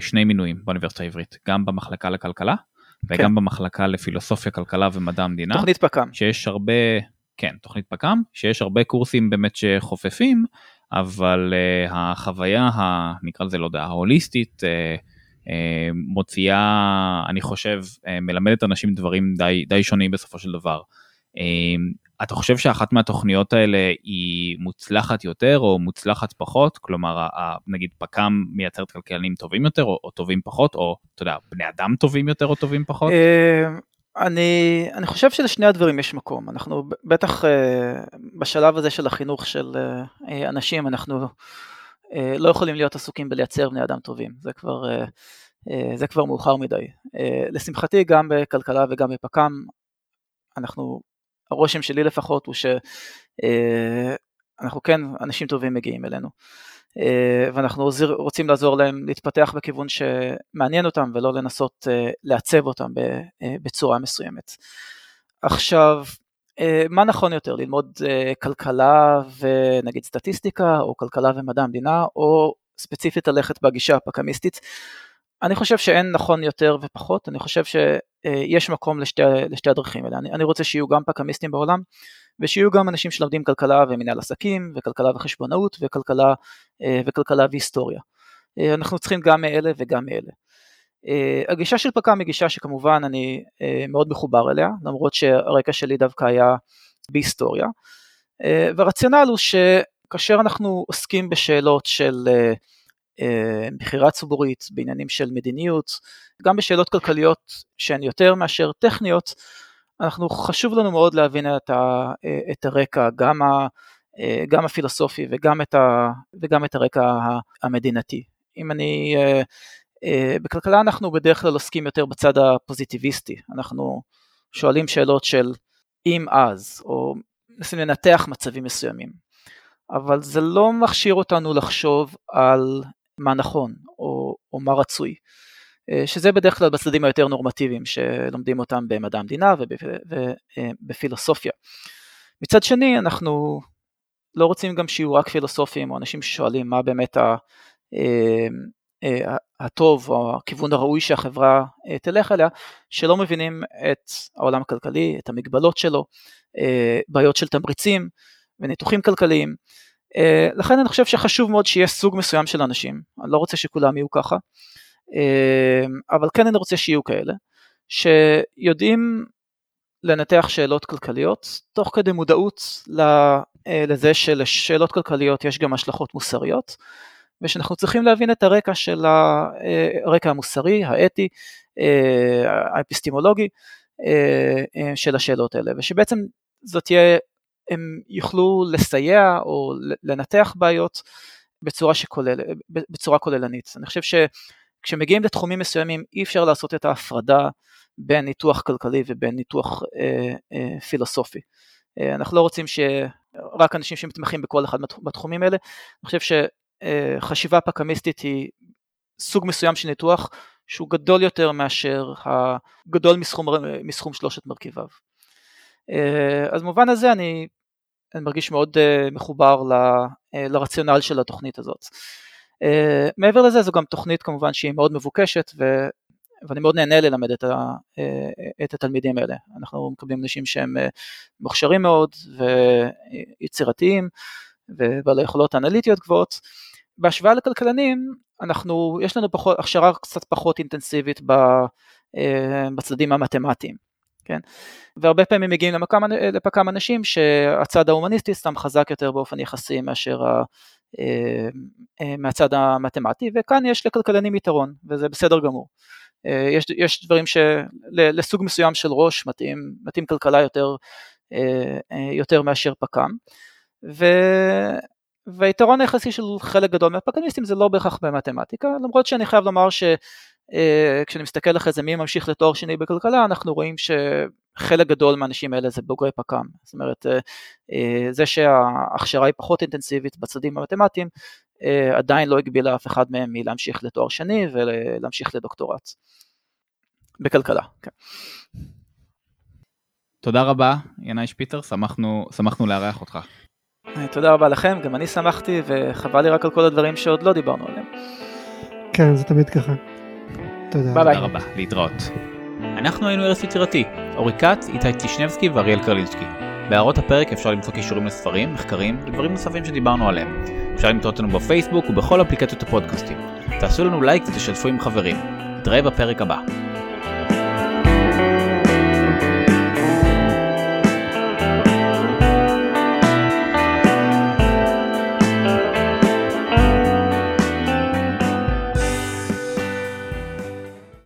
שני מינויים באוניברסיטה העברית, גם במחלקה לכלכלה וגם כן. במחלקה לפילוסופיה, כלכלה ומדע המדינה. תוכנית פק"ם. שיש הרבה, כן, תוכנית פק"ם, שיש הרבה קורסים באמת שחופפים, אבל uh, החוויה, ה, נקרא לזה, לא יודע, ההוליסטית, uh, uh, מוציאה, אני חושב, uh, מלמדת אנשים דברים די, די שונים בסופו של דבר. Uh, אתה חושב שאחת מהתוכניות האלה היא מוצלחת יותר או מוצלחת פחות? כלומר, נגיד פק"ם מייצרת כלכלנים טובים יותר או, או טובים פחות, או אתה יודע, בני אדם טובים יותר או טובים פחות? אני, אני חושב שלשני הדברים יש מקום, אנחנו בטח בשלב הזה של החינוך של אנשים, אנחנו לא יכולים להיות עסוקים בלייצר בני אדם טובים, זה כבר, זה כבר מאוחר מדי. לשמחתי גם בכלכלה וגם בפק"ם, אנחנו, הרושם שלי לפחות הוא שאנחנו כן, אנשים טובים מגיעים אלינו. אה, ואנחנו רוצים לעזור להם להתפתח בכיוון שמעניין אותם ולא לנסות אה, לעצב אותם אה, בצורה מסוימת. עכשיו, מה נכון יותר, ללמוד כלכלה ונגיד סטטיסטיקה, או כלכלה ומדע המדינה, או ספציפית ללכת בגישה הפקמיסטית? אני חושב שאין נכון יותר ופחות, אני חושב שיש מקום לשתי, לשתי הדרכים האלה. אני, אני רוצה שיהיו גם פקמיסטים בעולם, ושיהיו גם אנשים שלומדים כלכלה ומנהל עסקים, וכלכלה וחשבונאות, וכלכלה, אה, וכלכלה והיסטוריה. אה, אנחנו צריכים גם מאלה וגם מאלה. אה, הגישה של פק"ם היא גישה שכמובן אני מאוד מחובר אליה, למרות שהרקע שלי דווקא היה בהיסטוריה. והרציונל הוא שכאשר אנחנו עוסקים בשאלות של בחירה ציבורית, בעניינים של מדיניות, גם בשאלות כלכליות שהן יותר מאשר טכניות, אנחנו חשוב לנו מאוד להבין את, ה, את הרקע, גם, ה, גם הפילוסופי וגם את, ה, וגם את הרקע המדינתי. אם אני, בכלכלה אנחנו בדרך כלל עוסקים יותר בצד הפוזיטיביסטי, אנחנו שואלים שאלות של אם אז, או מנסים לנתח מצבים מסוימים, אבל זה לא מכשיר אותנו לחשוב על מה נכון או, או מה רצוי. אה, שזה בדרך כלל בצדדים היותר נורמטיביים שלומדים אותם במדע המדינה ובפילוסופיה. מצד שני אנחנו לא רוצים גם שיהיו רק פילוסופים או אנשים ששואלים מה באמת ה, אה, אה, הטוב או הכיוון הראוי שהחברה תלך אליה, שלא מבינים את העולם הכלכלי, את המגבלות שלו, בעיות של תמריצים וניתוחים כלכליים. לכן אני חושב שחשוב מאוד שיהיה סוג מסוים של אנשים, אני לא רוצה שכולם יהיו ככה, אבל כן אני רוצה שיהיו כאלה, שיודעים לנתח שאלות כלכליות, תוך כדי מודעות אה, לזה שלשאלות כלכליות יש גם השלכות מוסריות, ושאנחנו צריכים להבין את הרקע של אה, הרקע המוסרי, האתי, אה, האפיסטימולוגי של השאלות האלה, ושבעצם זאת תהיה, הם יוכלו לסייע או לנתח בעיות בצורה, שכולל, בצורה כוללנית. אני חושב ש... כשמגיעים לתחומים מסוימים אי אפשר לעשות את ההפרדה בין ניתוח כלכלי ובין ניתוח אה, אה, פילוסופי. אה, אנחנו לא רוצים ש... רק אנשים שמתמחים בכל אחד מהתחומים האלה. אני חושב שחשיבה פקמיסטית היא סוג מסוים של ניתוח שהוא גדול יותר מאשר הגדול מסכום, מסכום שלושת מרכיביו. אז במובן הזה אני, אני מרגיש מאוד מחובר ל, לרציונל של התוכנית הזאת. מעבר לזה זו גם תוכנית כמובן שהיא מאוד מבוקשת ו, ואני מאוד נהנה ללמד את, ה, את התלמידים האלה. אנחנו מקבלים אנשים שהם מוכשרים מאוד ויצירתיים ובעלי יכולות אנליטיות גבוהות. בהשוואה לכלכלנים, אנחנו, יש לנו פחות, הכשרה קצת פחות אינטנסיבית בצדדים המתמטיים, כן? והרבה פעמים מגיעים למקם, לפקם אנשים שהצד ההומניסטי סתם חזק יותר באופן יחסי מאשר ה, מהצד המתמטי, וכאן יש לכלכלנים יתרון, וזה בסדר גמור. יש, יש דברים שלסוג מסוים של ראש מתאים, מתאים כלכלה יותר, יותר מאשר פק"ם, ו, והיתרון היחסי של חלק גדול מהפקניסטים זה לא בהכרח במתמטיקה, למרות שאני חייב לומר שכשאני מסתכל אחרי זה מי ממשיך לתואר שני בכלכלה, אנחנו רואים שחלק גדול מהאנשים האלה זה בוגרי פק"ם, זאת אומרת זה שההכשרה היא פחות אינטנסיבית בצדדים המתמטיים, עדיין לא הגבילה אף אחד מהם מלהמשיך לתואר שני ולהמשיך לדוקטורט בכלכלה. כן. תודה רבה ינאי שפיטר, שמחנו, שמחנו לארח אותך. תודה רבה לכם, גם אני שמחתי, וחבל לי רק על כל הדברים שעוד לא דיברנו עליהם. כן, זה תמיד ככה. תודה. ביי ביי. תודה רבה, להתראות. אנחנו היינו ארץ יצירתי, אורי כץ, איתי טישנבסקי ואריאל קרליצקי. בהערות הפרק אפשר למצוא קישורים לספרים, מחקרים ודברים נוספים שדיברנו עליהם. אפשר למצוא אותנו בפייסבוק ובכל אפליקציות הפודקאסטים. תעשו לנו לייק ותשתפו עם חברים. נתראה בפרק הבא.